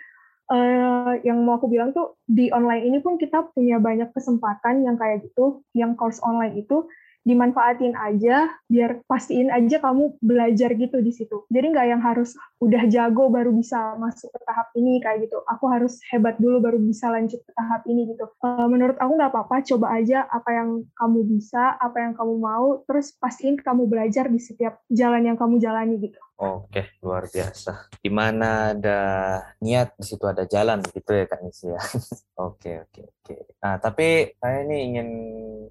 uh, yang mau aku bilang tuh di online ini pun kita punya banyak kesempatan yang kayak gitu yang course online itu dimanfaatin aja biar pastiin aja kamu belajar gitu di situ. Jadi nggak yang harus udah jago baru bisa masuk ke tahap ini kayak gitu. Aku harus hebat dulu baru bisa lanjut ke tahap ini gitu. Uh, menurut aku nggak apa-apa coba aja apa yang kamu bisa apa yang kamu mau terus pastiin kamu belajar di setiap jalan yang kamu jalani gitu Oke, luar biasa. Di mana ada niat, di situ ada jalan, gitu ya Kak Nisi ya. oke, oke, oke. Nah, tapi saya ini ingin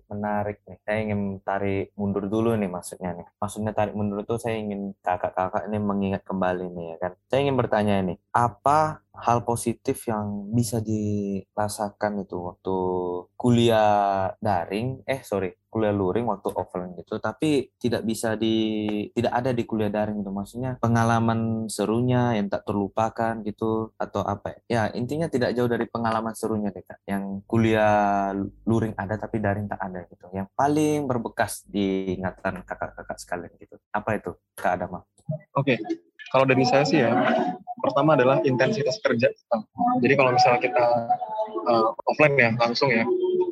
menarik nih. Saya ingin tarik mundur dulu nih maksudnya nih. Maksudnya tarik mundur itu saya ingin kakak-kakak ini mengingat kembali nih ya kan. Saya ingin bertanya ini, apa hal positif yang bisa dirasakan itu waktu kuliah daring, eh sorry, kuliah luring waktu offline gitu tapi tidak bisa di tidak ada di kuliah daring gitu. Maksudnya pengalaman serunya yang tak terlupakan gitu atau apa ya, ya intinya tidak jauh dari pengalaman serunya deh kak. Yang kuliah luring ada tapi daring tak ada gitu. Yang paling berbekas di ingatan kakak-kakak sekalian gitu. Apa itu kak Adama? Oke, okay. Kalau dari saya sih ya, pertama adalah intensitas kerja. Jadi kalau misalnya kita uh, offline ya, langsung ya,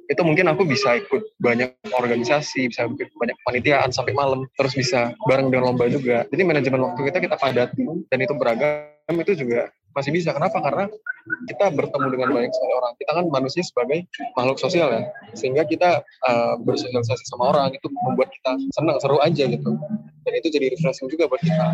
itu mungkin aku bisa ikut banyak organisasi, bisa ikut banyak panitiaan sampai malam, terus bisa bareng dengan lomba juga. Jadi manajemen waktu kita kita padatin dan itu beragam itu juga masih bisa. Kenapa? Karena kita bertemu dengan banyak sekali orang. Kita kan manusia sebagai makhluk sosial ya, sehingga kita uh, bersosialisasi sama orang itu membuat kita senang, seru aja gitu. dan itu jadi refreshing juga buat kita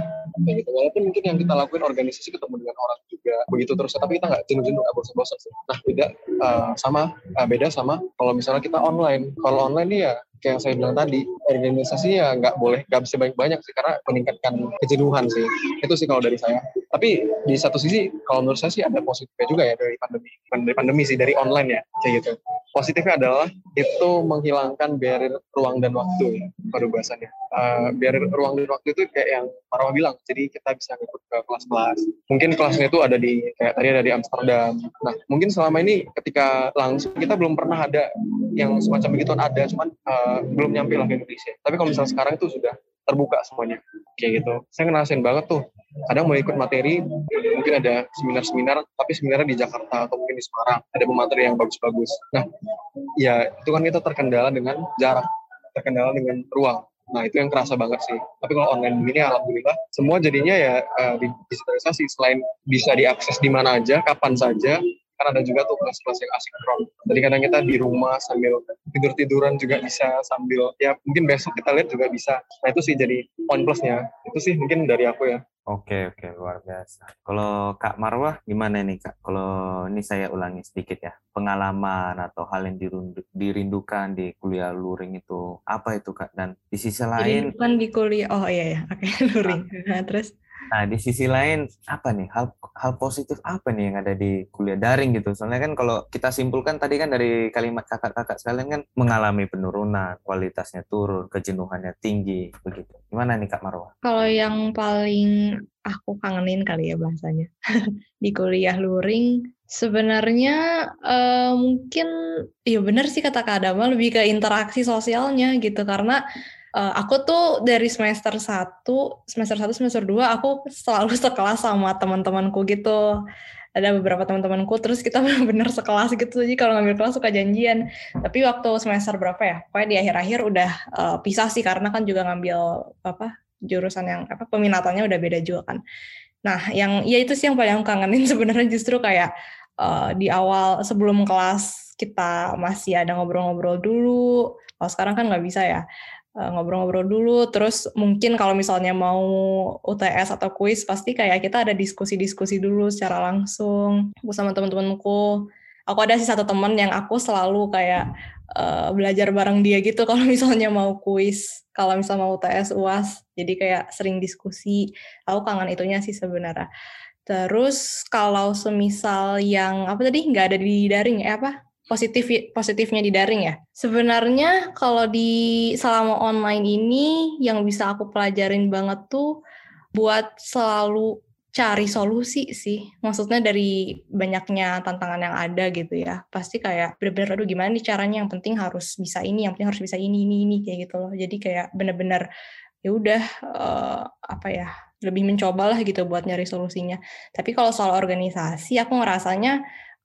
kayak gitu walaupun mungkin yang kita lakuin organisasi ketemu dengan orang juga begitu terus tapi kita nggak jenuh-jenuh nggak bosan-bosan nah beda uh, sama uh, beda sama kalau misalnya kita online kalau online nih ya kayak yang saya bilang tadi organisasi ya nggak boleh nggak bisa banyak-banyak sih karena meningkatkan kejenuhan sih itu sih kalau dari saya tapi di satu sisi kalau menurut saya sih ada positifnya juga ya dari pandemi. Dari pandemi sih dari online ya kayak gitu. Positifnya adalah itu menghilangkan barrier ruang dan waktu ya pada bahasannya. Uh, barrier ruang dan waktu itu kayak yang Marwa bilang jadi kita bisa ikut ke kelas-kelas. Mungkin kelasnya itu ada di kayak tadi ada di Amsterdam. Nah mungkin selama ini ketika langsung kita belum pernah ada yang semacam begitu ada cuman uh, belum nyampe lah ke Indonesia. Tapi kalau misalnya sekarang itu sudah terbuka semuanya. Kayak gitu. Saya ngerasain banget tuh. Kadang mau ikut materi mungkin ada seminar-seminar tapi seminarnya di Jakarta atau mungkin di Semarang. Ada pemateri yang bagus-bagus. Nah ya itu kan kita terkendala dengan jarak terkendala dengan ruang. Nah itu yang kerasa banget sih. Tapi kalau online begini alhamdulillah semua jadinya ya uh, digitalisasi. Selain bisa diakses di mana aja kapan saja kan ada juga tuh kelas-kelas yang asinkron. Jadi kadang kita di rumah sambil tidur-tiduran juga bisa sambil ya mungkin besok kita lihat juga bisa. Nah itu sih jadi poin plusnya. Itu sih mungkin dari aku ya. Oke oke luar biasa. Kalau Kak Marwah gimana nih Kak? Kalau ini saya ulangi sedikit ya pengalaman atau hal yang dirindukan di kuliah luring itu apa itu Kak? Dan di sisi lain Dirindukan di kuliah oh iya ya oke okay, luring. Nah, terus Nah, di sisi lain apa nih hal hal positif apa nih yang ada di kuliah daring gitu? Soalnya kan kalau kita simpulkan tadi kan dari kalimat kakak-kakak sekalian kan mengalami penurunan, kualitasnya turun, kejenuhannya tinggi begitu. Gimana nih Kak Marwa? Kalau yang paling aku kangenin kali ya bahasanya di kuliah luring sebenarnya uh, mungkin ya benar sih kata Kak Adama lebih ke interaksi sosialnya gitu karena uh, aku tuh dari semester 1, semester 1, semester 2 aku selalu sekelas sama teman-temanku gitu. Ada beberapa teman-temanku terus kita benar-benar sekelas gitu. Jadi kalau ngambil kelas suka janjian. Tapi waktu semester berapa ya? Pokoknya di akhir-akhir udah uh, pisah sih karena kan juga ngambil apa jurusan yang apa peminatannya udah beda juga kan. Nah, yang ya itu sih yang paling kangenin sebenarnya justru kayak uh, di awal sebelum kelas kita masih ada ngobrol-ngobrol dulu. Kalau sekarang kan nggak bisa ya. Eh, ngobrol-ngobrol dulu. Terus mungkin kalau misalnya mau UTS atau kuis pasti kayak kita ada diskusi-diskusi dulu secara langsung aku sama teman-temanku. Aku ada sih satu teman yang aku selalu kayak uh, belajar bareng dia gitu kalau misalnya mau kuis kalau misalnya mau UTS UAS jadi kayak sering diskusi. Aku kangen itunya sih sebenarnya. Terus kalau semisal yang apa tadi? Nggak ada di daring ya apa positif positifnya di daring ya. Sebenarnya kalau di selama online ini yang bisa aku pelajarin banget tuh buat selalu cari solusi sih. Maksudnya dari banyaknya tantangan yang ada gitu ya. Pasti kayak bener-bener aduh gimana nih caranya yang penting harus bisa ini, yang penting harus bisa ini ini ini kayak gitu loh. Jadi kayak bener-bener ya udah uh, apa ya lebih mencobalah gitu buat nyari solusinya. Tapi kalau soal organisasi aku ngerasanya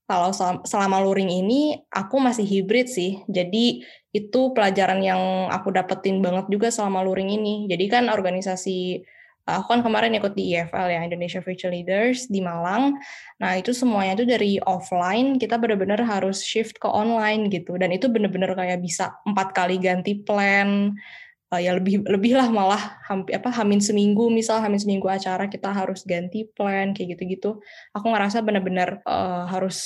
kalau selama luring ini aku masih hibrid sih. Jadi itu pelajaran yang aku dapetin banget juga selama luring ini. Jadi kan organisasi aku kan kemarin ikut di EFL ya Indonesia Future Leaders di Malang. Nah itu semuanya itu dari offline kita benar-benar harus shift ke online gitu. Dan itu benar-benar kayak bisa empat kali ganti plan uh, ya lebih lebih lah malah hampir apa hamin seminggu misal hamin seminggu acara kita harus ganti plan kayak gitu-gitu. Aku ngerasa benar-benar uh, harus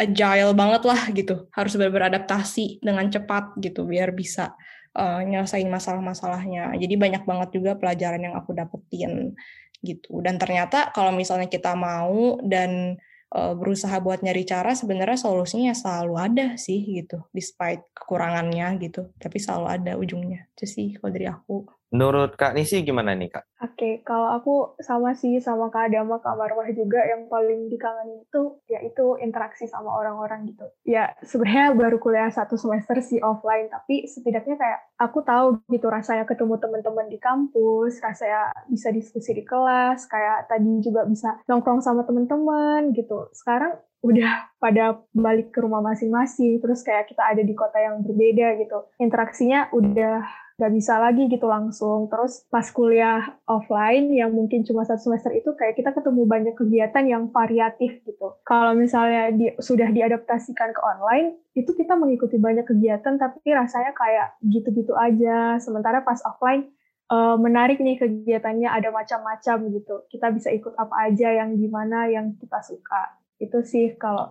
agile banget lah gitu. Harus beradaptasi dengan cepat gitu biar bisa uh, nyelesain masalah-masalahnya. Jadi banyak banget juga pelajaran yang aku dapetin gitu. Dan ternyata kalau misalnya kita mau dan uh, berusaha buat nyari cara sebenarnya solusinya selalu ada sih gitu despite kekurangannya gitu. Tapi selalu ada ujungnya. Itu sih kalau dari aku Menurut Kak Nisi gimana nih Kak? Oke, okay, kalau aku sama sih sama Kak Adama, Kak Marwah juga yang paling dikangenin itu yaitu interaksi sama orang-orang gitu. Ya sebenarnya baru kuliah satu semester sih offline, tapi setidaknya kayak aku tahu gitu rasanya ketemu teman-teman di kampus, rasanya bisa diskusi di kelas, kayak tadi juga bisa nongkrong sama teman-teman gitu. Sekarang udah pada balik ke rumah masing-masing, terus kayak kita ada di kota yang berbeda gitu. Interaksinya udah nggak bisa lagi gitu langsung. Terus pas kuliah offline yang mungkin cuma satu semester itu kayak kita ketemu banyak kegiatan yang variatif gitu. Kalau misalnya di, sudah diadaptasikan ke online, itu kita mengikuti banyak kegiatan tapi rasanya kayak gitu-gitu aja. Sementara pas offline uh, menarik nih kegiatannya ada macam-macam gitu. Kita bisa ikut apa aja yang gimana yang kita suka. Itu sih kalau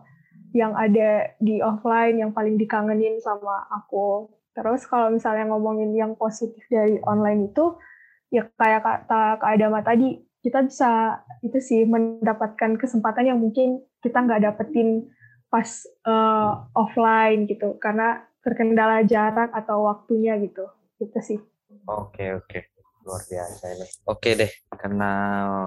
yang ada di offline yang paling dikangenin sama aku. Terus kalau misalnya ngomongin yang positif dari online itu, ya kayak kata Kak Adama tadi, kita bisa itu sih mendapatkan kesempatan yang mungkin kita nggak dapetin pas uh, offline gitu, karena terkendala jarak atau waktunya gitu. Itu sih. Oke, oke luar biasa ini. Oke deh, karena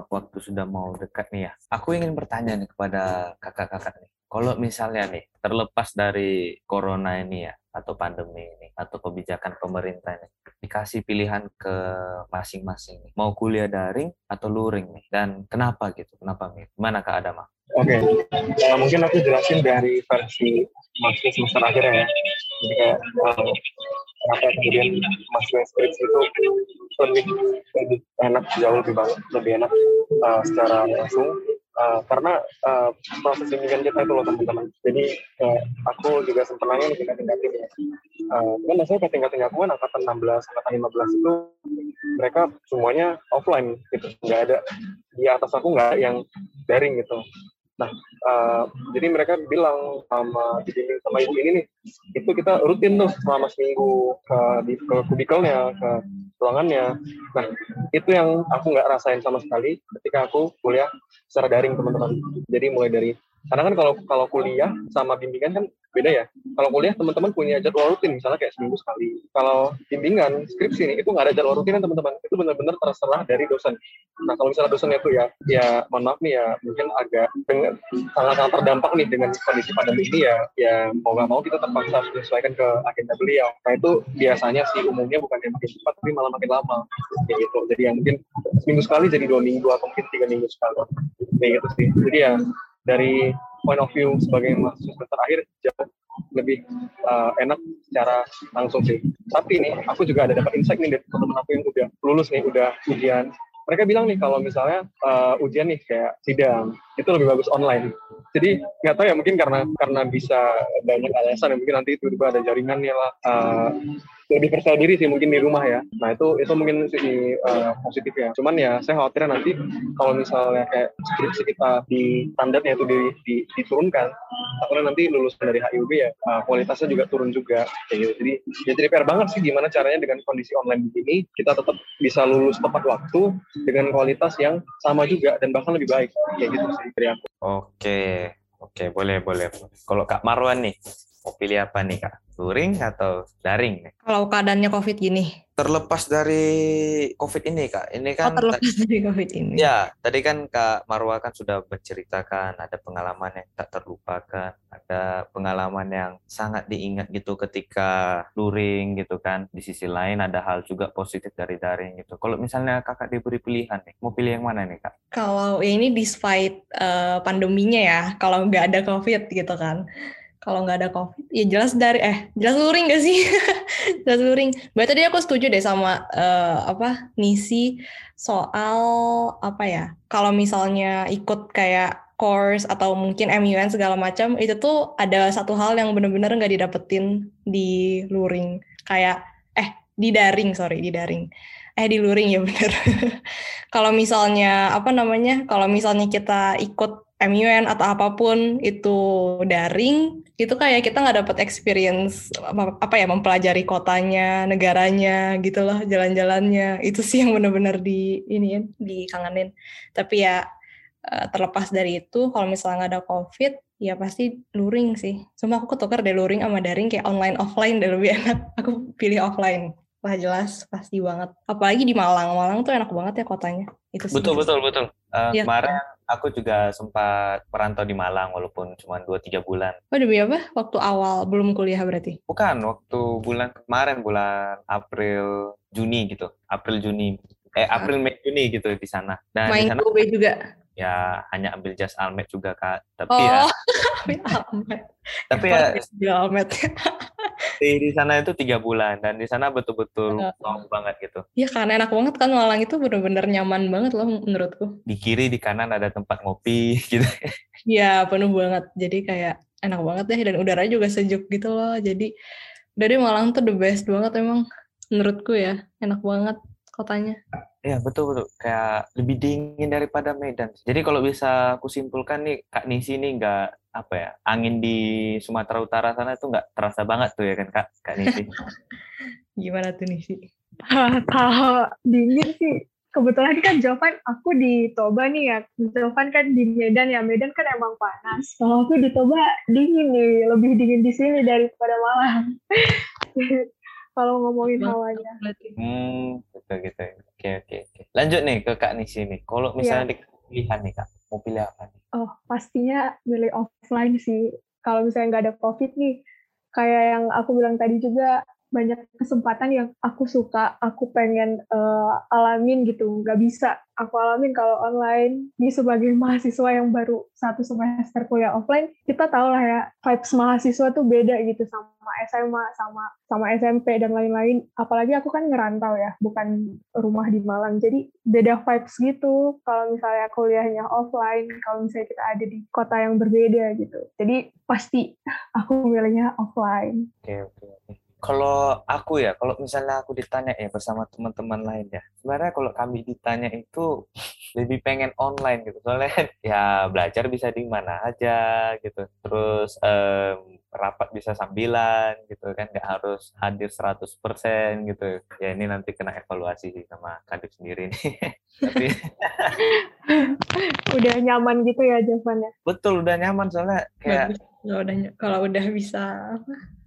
waktu sudah mau dekat nih ya. Aku ingin bertanya nih kepada kakak-kakak nih. Kalau misalnya nih, terlepas dari corona ini ya, atau pandemi ini, atau kebijakan pemerintah ini, dikasih pilihan ke masing-masing nih, mau kuliah daring atau luring nih, dan kenapa gitu, kenapa nih? Gimana Kak Adama? Oke, okay. uh, mungkin aku jelasin dari versi mahasiswa semester akhir ya. Jadi kayak uh, kenapa kemudian mahasiswa skripsi itu lebih lebih enak jauh lebih banget lebih enak uh, secara langsung. Uh, karena uh, proses bimbingan kita itu loh teman-teman. Jadi uh, aku juga sempat nanya nih tingkat-tingkatin ya uh, kan saya ke tingkat-tingkat aku kan angkatan 16 angkatan 15 itu mereka semuanya offline gitu. Nggak ada di atas aku nggak yang daring gitu Nah, uh, jadi mereka bilang sama dibimbing sama ibu ini nih, itu kita rutin tuh selama seminggu ke di ke kubikelnya, ke ruangannya. Nah, itu yang aku nggak rasain sama sekali ketika aku kuliah secara daring teman-teman. Jadi mulai dari karena kan kalau kalau kuliah sama bimbingan kan beda ya. Kalau kuliah teman-teman punya jadwal rutin, misalnya kayak seminggu sekali. Kalau bimbingan, skripsi nih, itu nggak ada jadwal rutin kan teman-teman. Itu benar-benar terserah dari dosen. Nah kalau misalnya dosennya itu ya, ya mohon maaf nih ya, mungkin agak sangat-sangat terdampak nih dengan kondisi pandemi ini ya, ya mau nggak mau kita terpaksa menyesuaikan ke agenda beliau. Nah itu biasanya sih umumnya bukan yang makin cepat, tapi malah makin lama. Kayak gitu. Jadi yang mungkin seminggu sekali jadi dua minggu atau mungkin tiga minggu sekali. Kayak gitu sih. Jadi ya dari point of view sebagai mahasiswa terakhir jauh lebih uh, enak secara langsung sih. Tapi nih, aku juga ada dapat insight nih dari teman-teman aku yang udah lulus nih, udah ujian. Mereka bilang nih kalau misalnya uh, ujian nih kayak sidang itu lebih bagus online. Jadi nggak tahu ya mungkin karena karena bisa banyak alasan ya mungkin nanti tiba-tiba ada jaringannya lah. Uh, lebih percaya diri sih mungkin di rumah ya. Nah itu itu mungkin sisi uh, positif ya. Cuman ya saya khawatir nanti kalau misalnya kayak skripsi kita di standarnya itu di, di, diturunkan, takutnya nanti lulusan dari HIUB ya uh, kualitasnya juga turun juga kayak gitu. Jadi ya jadi PR banget sih gimana caranya dengan kondisi online begini kita tetap bisa lulus tepat waktu dengan kualitas yang sama juga dan bahkan lebih baik kayak gitu sih dari aku. Oke. Oke, boleh, boleh. Kalau Kak Marwan nih, mau pilih apa nih Kak? luring atau daring nih? Kalau keadaannya COVID gini? Terlepas dari COVID ini, Kak. Ini kan oh, terlepas dari COVID ini. Ya, tadi kan Kak Marwa kan sudah menceritakan ada pengalaman yang tak terlupakan, ada pengalaman yang sangat diingat gitu ketika luring gitu kan. Di sisi lain ada hal juga positif dari daring gitu. Kalau misalnya Kakak diberi pilihan nih, mau pilih yang mana nih, Kak? Kalau ya ini despite uh, pandeminya ya, kalau nggak ada COVID gitu kan kalau nggak ada covid ya jelas dari eh jelas luring gak sih? Jelas luring. Berarti tadi aku setuju deh sama uh, apa Nisi soal apa ya kalau misalnya ikut kayak course atau mungkin MUN segala macam itu tuh ada satu hal yang benar-benar nggak didapetin di luring. Kayak eh di daring sorry di daring. Eh di luring ya benar kalau misalnya apa namanya kalau misalnya kita ikut MUN atau apa pun itu daring itu kayak kita nggak dapat experience apa ya mempelajari kotanya negaranya gitu loh jalan-jalannya. Itu sih yang benar-benar di ini ya, dikangenin. Tapi ya eh, terlepas dari itu kalau misalnya nggak ada covid ya pasti luring sih. Cuma aku ketukar deh luring sama daring kayak online offline deh lebih enak. Aku pilih offline. Wah jelas pasti banget. Apalagi di Malang. Malang tuh enak banget ya kotanya. Itu sih betul betul betul. Uh, ya, kemarin aku juga sempat perantau di Malang walaupun cuma 2-3 bulan. Oh demi apa? Waktu awal belum kuliah berarti? Bukan, waktu bulan kemarin bulan April Juni gitu. April Juni eh April Mei Juni gitu di sana. Dan Main di sana juga. Ya hanya ambil jas almet juga Kak. Tapi ya oh, almet. Tapi ya almet. di di sana itu tiga bulan dan di sana betul-betul long banget gitu. Iya kan enak banget kan Malang itu bener-bener nyaman banget loh menurutku. Di kiri di kanan ada tempat ngopi gitu. Iya penuh banget jadi kayak enak banget deh dan udaranya juga sejuk gitu loh jadi dari Malang tuh the best banget emang menurutku ya enak banget. kotanya. Iya betul betul kayak lebih dingin daripada Medan. Jadi kalau bisa aku simpulkan nih Kak Nisi ini nggak apa ya angin di Sumatera Utara sana itu nggak terasa banget tuh ya kan Kak Kak Nisi. Gimana tuh Nisi? Kalau dingin sih kebetulan kan Jovan aku di Toba nih ya. Jovan kan di Medan ya. Medan kan emang panas. Kalau aku di Toba dingin nih, lebih dingin di sini daripada Malang. Kalau ngomongin hawanya. Hmm, gitu gitu. Oke oke oke. Lanjut nih ke Kak Nisi nih. Kalau misalnya yeah. pilihan nih Kak, mau pilih apa nih? Oh, pastinya milih offline sih. Kalau misalnya nggak ada COVID nih, kayak yang aku bilang tadi juga, banyak kesempatan yang aku suka, aku pengen uh, alamin gitu. Nggak bisa aku alamin kalau online. Di sebagai mahasiswa yang baru satu semester kuliah offline, kita tahu lah ya, vibes mahasiswa tuh beda gitu sama SMA, sama sama SMP dan lain-lain. Apalagi aku kan ngerantau ya, bukan rumah di Malang. Jadi beda vibes gitu kalau misalnya kuliahnya offline, kalau misalnya kita ada di kota yang berbeda gitu. Jadi pasti aku milihnya offline. Oke, oke, oke kalau aku ya, kalau misalnya aku ditanya ya bersama teman-teman lain ya, sebenarnya kalau kami ditanya itu lebih pengen online gitu. Soalnya ya belajar bisa di mana aja gitu. Terus um, rapat bisa sambilan gitu kan, nggak harus hadir 100% gitu. Ya ini nanti kena evaluasi sih sama Kadip sendiri nih. Tapi udah nyaman gitu ya jawabannya. Betul, udah nyaman soalnya kayak Kalau udah kalau udah bisa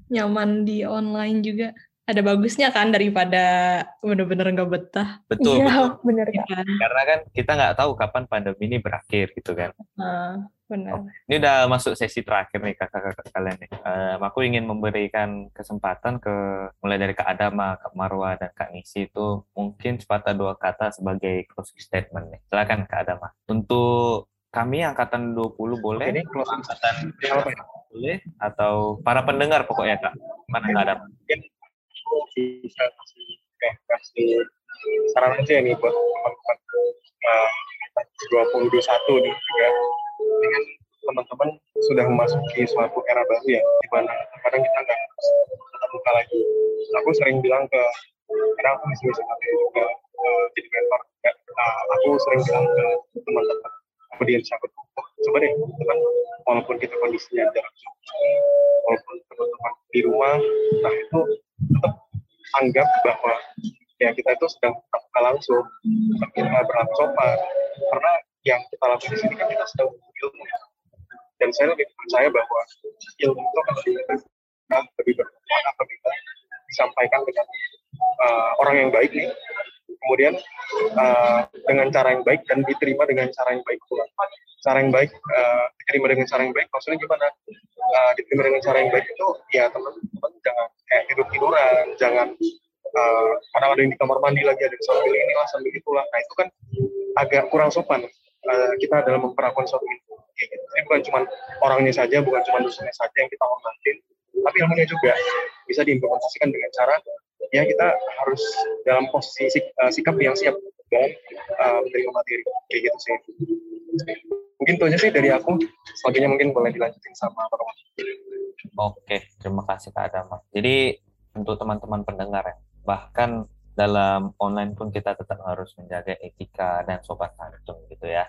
nyaman di online juga ada bagusnya kan daripada bener-bener nggak betah. Betul, iya, betul. bener ya. Kan? Karena kan kita nggak tahu kapan pandemi ini berakhir gitu kan. Uh, benar. Oh, ini udah masuk sesi terakhir nih kakak-kakak kalian nih. Um, aku ingin memberikan kesempatan ke mulai dari Kak Adama, Kak Marwa, dan Kak Nisi itu mungkin sepatah dua kata sebagai closing statement nih. Silakan Kak Adama. Untuk kami angkatan 20 boleh, ini closing angkatan apa ya? boleh. Atau para pendengar pokoknya kak. Mana nggak ada? Mungkin bisa kasih kayak kasih saran aja ya nih buat teman-teman. Dua puluh dua satu nih juga. Kan teman-teman sudah memasuki suatu era baru ya di mana kadang kita nggak tetap buka lagi. Aku sering bilang ke karena aku masih juga uh, jadi mentor uh, aku sering bilang ke teman-teman kemudian aku coba deh teman walaupun kita kondisinya jarak jauh walaupun teman-teman di rumah nah itu tetap anggap bahwa ya kita itu sedang tatap langsung tetap kita berlaku sopan. Karena yang kita lakukan di sini kan kita sedang ilmu. Dan saya lebih percaya bahwa ilmu itu akan lebih lebih bermanfaat apabila disampaikan dengan uh, orang yang baik nih kemudian uh, dengan cara yang baik dan diterima dengan cara yang baik pula. Cara yang baik uh, diterima dengan cara yang baik maksudnya gimana? Uh, diterima dengan cara yang baik itu ya teman-teman jangan kayak tidur tiduran, jangan uh, ada yang di kamar mandi lagi ada yang sambil ini lah sambil itulah. Nah itu kan agak kurang sopan uh, kita dalam memperlakukan suatu itu. Gitu. Jadi bukan cuma orangnya saja, bukan cuma dosennya saja yang kita hormatin, tapi ilmunya juga bisa diimplementasikan dengan cara ya kita harus dalam posisi sik, uh, sikap yang siap dalam uh, menerima materi kayak gitu sih mungkin itu aja sih dari aku selanjutnya mungkin boleh dilanjutin sama Pak Oke, terima kasih Kak Adama. Jadi untuk teman-teman pendengar ya, bahkan dalam online pun kita tetap harus menjaga etika dan sopan santun gitu ya.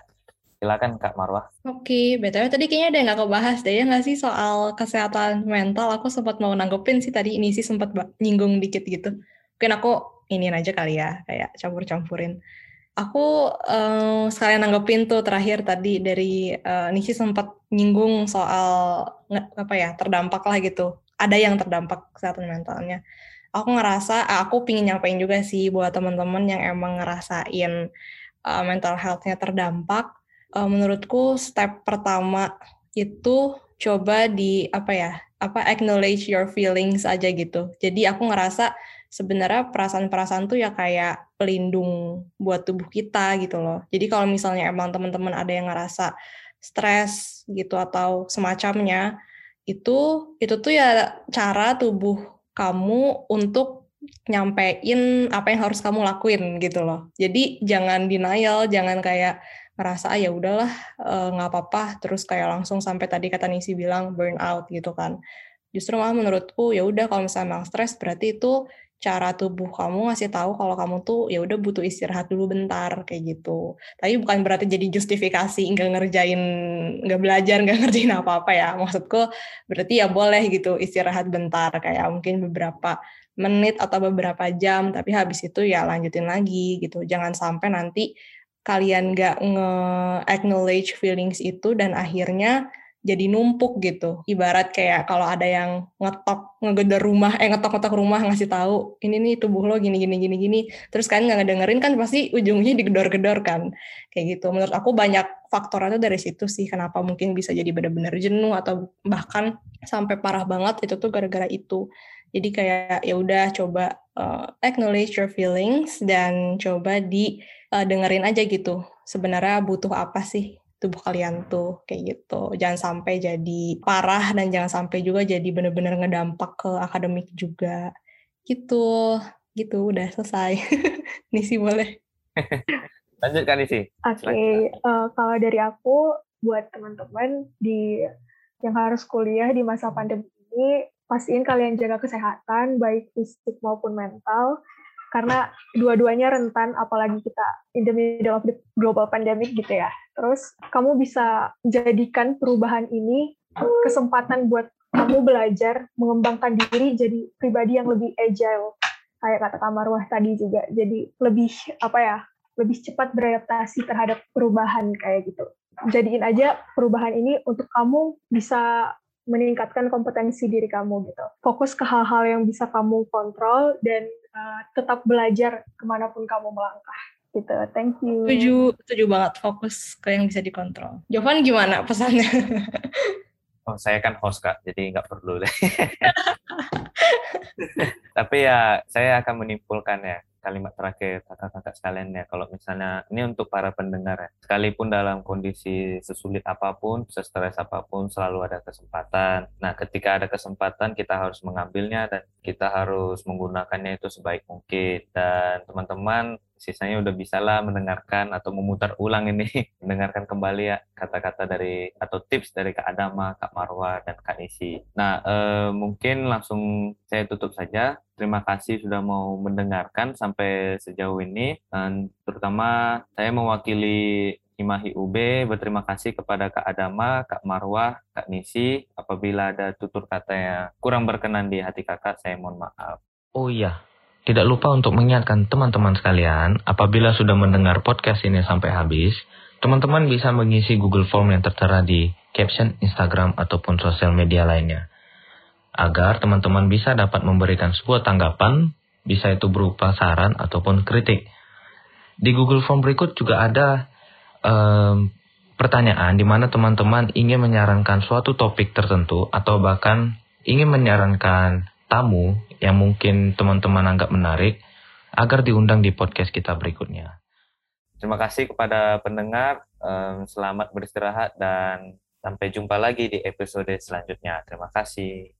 Silakan Kak Marwah. Oke, BTW tadi kayaknya ada yang nggak bahas deh ya nggak sih soal kesehatan mental. Aku sempat mau nanggepin sih tadi ini sih sempat nyinggung dikit gitu. Mungkin aku ini aja kali ya, kayak campur-campurin. Aku uh, sekalian nanggepin tuh terakhir tadi dari uh, Nisi sempat nyinggung soal apa ya terdampak lah gitu. Ada yang terdampak kesehatan mentalnya. Aku ngerasa, aku pingin nyampein juga sih buat teman-teman yang emang ngerasain uh, mental health-nya terdampak. Uh, menurutku step pertama itu coba di apa ya apa acknowledge your feelings aja gitu. Jadi aku ngerasa sebenarnya perasaan-perasaan tuh ya kayak pelindung buat tubuh kita gitu loh. Jadi kalau misalnya emang teman-teman ada yang ngerasa stres gitu atau semacamnya itu itu tuh ya cara tubuh kamu untuk nyampein apa yang harus kamu lakuin gitu loh. Jadi jangan denial jangan kayak ngerasa ah ya udahlah eh, nggak uh, apa-apa. Terus kayak langsung sampai tadi kata Nisi bilang burn out gitu kan. Justru malah menurutku ya udah kalau misalnya memang stres berarti itu cara tubuh kamu ngasih tahu kalau kamu tuh ya udah butuh istirahat dulu bentar kayak gitu. Tapi bukan berarti jadi justifikasi nggak ngerjain, nggak belajar, nggak ngerjain apa-apa ya. Maksudku berarti ya boleh gitu istirahat bentar kayak mungkin beberapa menit atau beberapa jam, tapi habis itu ya lanjutin lagi gitu. Jangan sampai nanti kalian nggak nge-acknowledge feelings itu dan akhirnya jadi numpuk gitu. Ibarat kayak kalau ada yang ngetok ngegedor rumah, eh ngetok-ngetok rumah ngasih tahu ini nih tubuh lo gini gini gini gini. Terus kan nggak ngedengerin kan pasti ujungnya digedor-gedor kan. Kayak gitu. Menurut aku banyak faktornya tuh dari situ sih kenapa mungkin bisa jadi benar-benar jenuh atau bahkan sampai parah banget itu tuh gara-gara itu. Jadi kayak ya udah coba uh, acknowledge your feelings dan coba di uh, dengerin aja gitu. Sebenarnya butuh apa sih tubuh kalian tuh kayak gitu. Jangan sampai jadi parah dan jangan sampai juga jadi bener-bener ngedampak ke akademik juga. Gitu. Gitu udah selesai. Nisi boleh. Lanjut kan Nisi. Oke, okay. uh, eh, kalau dari aku buat teman-teman di yang harus kuliah di masa pandemi ini pastiin kalian jaga kesehatan baik fisik maupun mental karena dua-duanya rentan apalagi kita in the middle of the global pandemic gitu ya. Terus kamu bisa jadikan perubahan ini kesempatan buat kamu belajar mengembangkan diri jadi pribadi yang lebih agile kayak kata Kamarwah tadi juga. Jadi lebih apa ya? lebih cepat beradaptasi terhadap perubahan kayak gitu. Jadiin aja perubahan ini untuk kamu bisa meningkatkan kompetensi diri kamu gitu. Fokus ke hal-hal yang bisa kamu kontrol dan uh, tetap belajar ke mana pun kamu melangkah gitu. Thank you. Setuju, setuju banget fokus ke yang bisa dikontrol. Jovan gimana pesannya? oh, saya kan host kak, jadi nggak perlu deh. Tapi ya saya akan menyimpulkan ya kalimat terakhir kakak-kakak sekalian ya kalau misalnya ini untuk para pendengar ya sekalipun dalam kondisi sesulit apa pun sestres apa pun selalu ada kesempatan nah ketika ada kesempatan kita harus mengambilnya dan kita harus menggunakannya itu sebaik mungkin dan teman-teman sisanya udah bisa lah mendengarkan atau memutar ulang ini, mendengarkan kembali ya kata-kata dari atau tips dari Kak Adama, Kak Marwa, dan Kak Nisi. Nah, eh, mungkin langsung saya tutup saja. Terima kasih sudah mau mendengarkan sampai sejauh ini, dan terutama saya mewakili Himahi UB berterima kasih kepada Kak Adama, Kak Marwah, Kak Nisi. Apabila ada tutur kata yang kurang berkenan di hati kakak, saya mohon maaf. Oh iya, tidak lupa untuk mengingatkan teman-teman sekalian, apabila sudah mendengar podcast ini sampai habis, teman-teman bisa mengisi Google Form yang tertera di caption Instagram ataupun sosial media lainnya. Agar teman-teman bisa dapat memberikan sebuah tanggapan, bisa itu berupa saran ataupun kritik. Di Google Form berikut juga ada um, pertanyaan di mana teman-teman ingin menyarankan suatu topik tertentu atau bahkan ingin menyarankan tamu yang mungkin teman-teman anggap menarik agar diundang di podcast kita berikutnya. Terima kasih kepada pendengar, selamat beristirahat dan sampai jumpa lagi di episode selanjutnya. Terima kasih.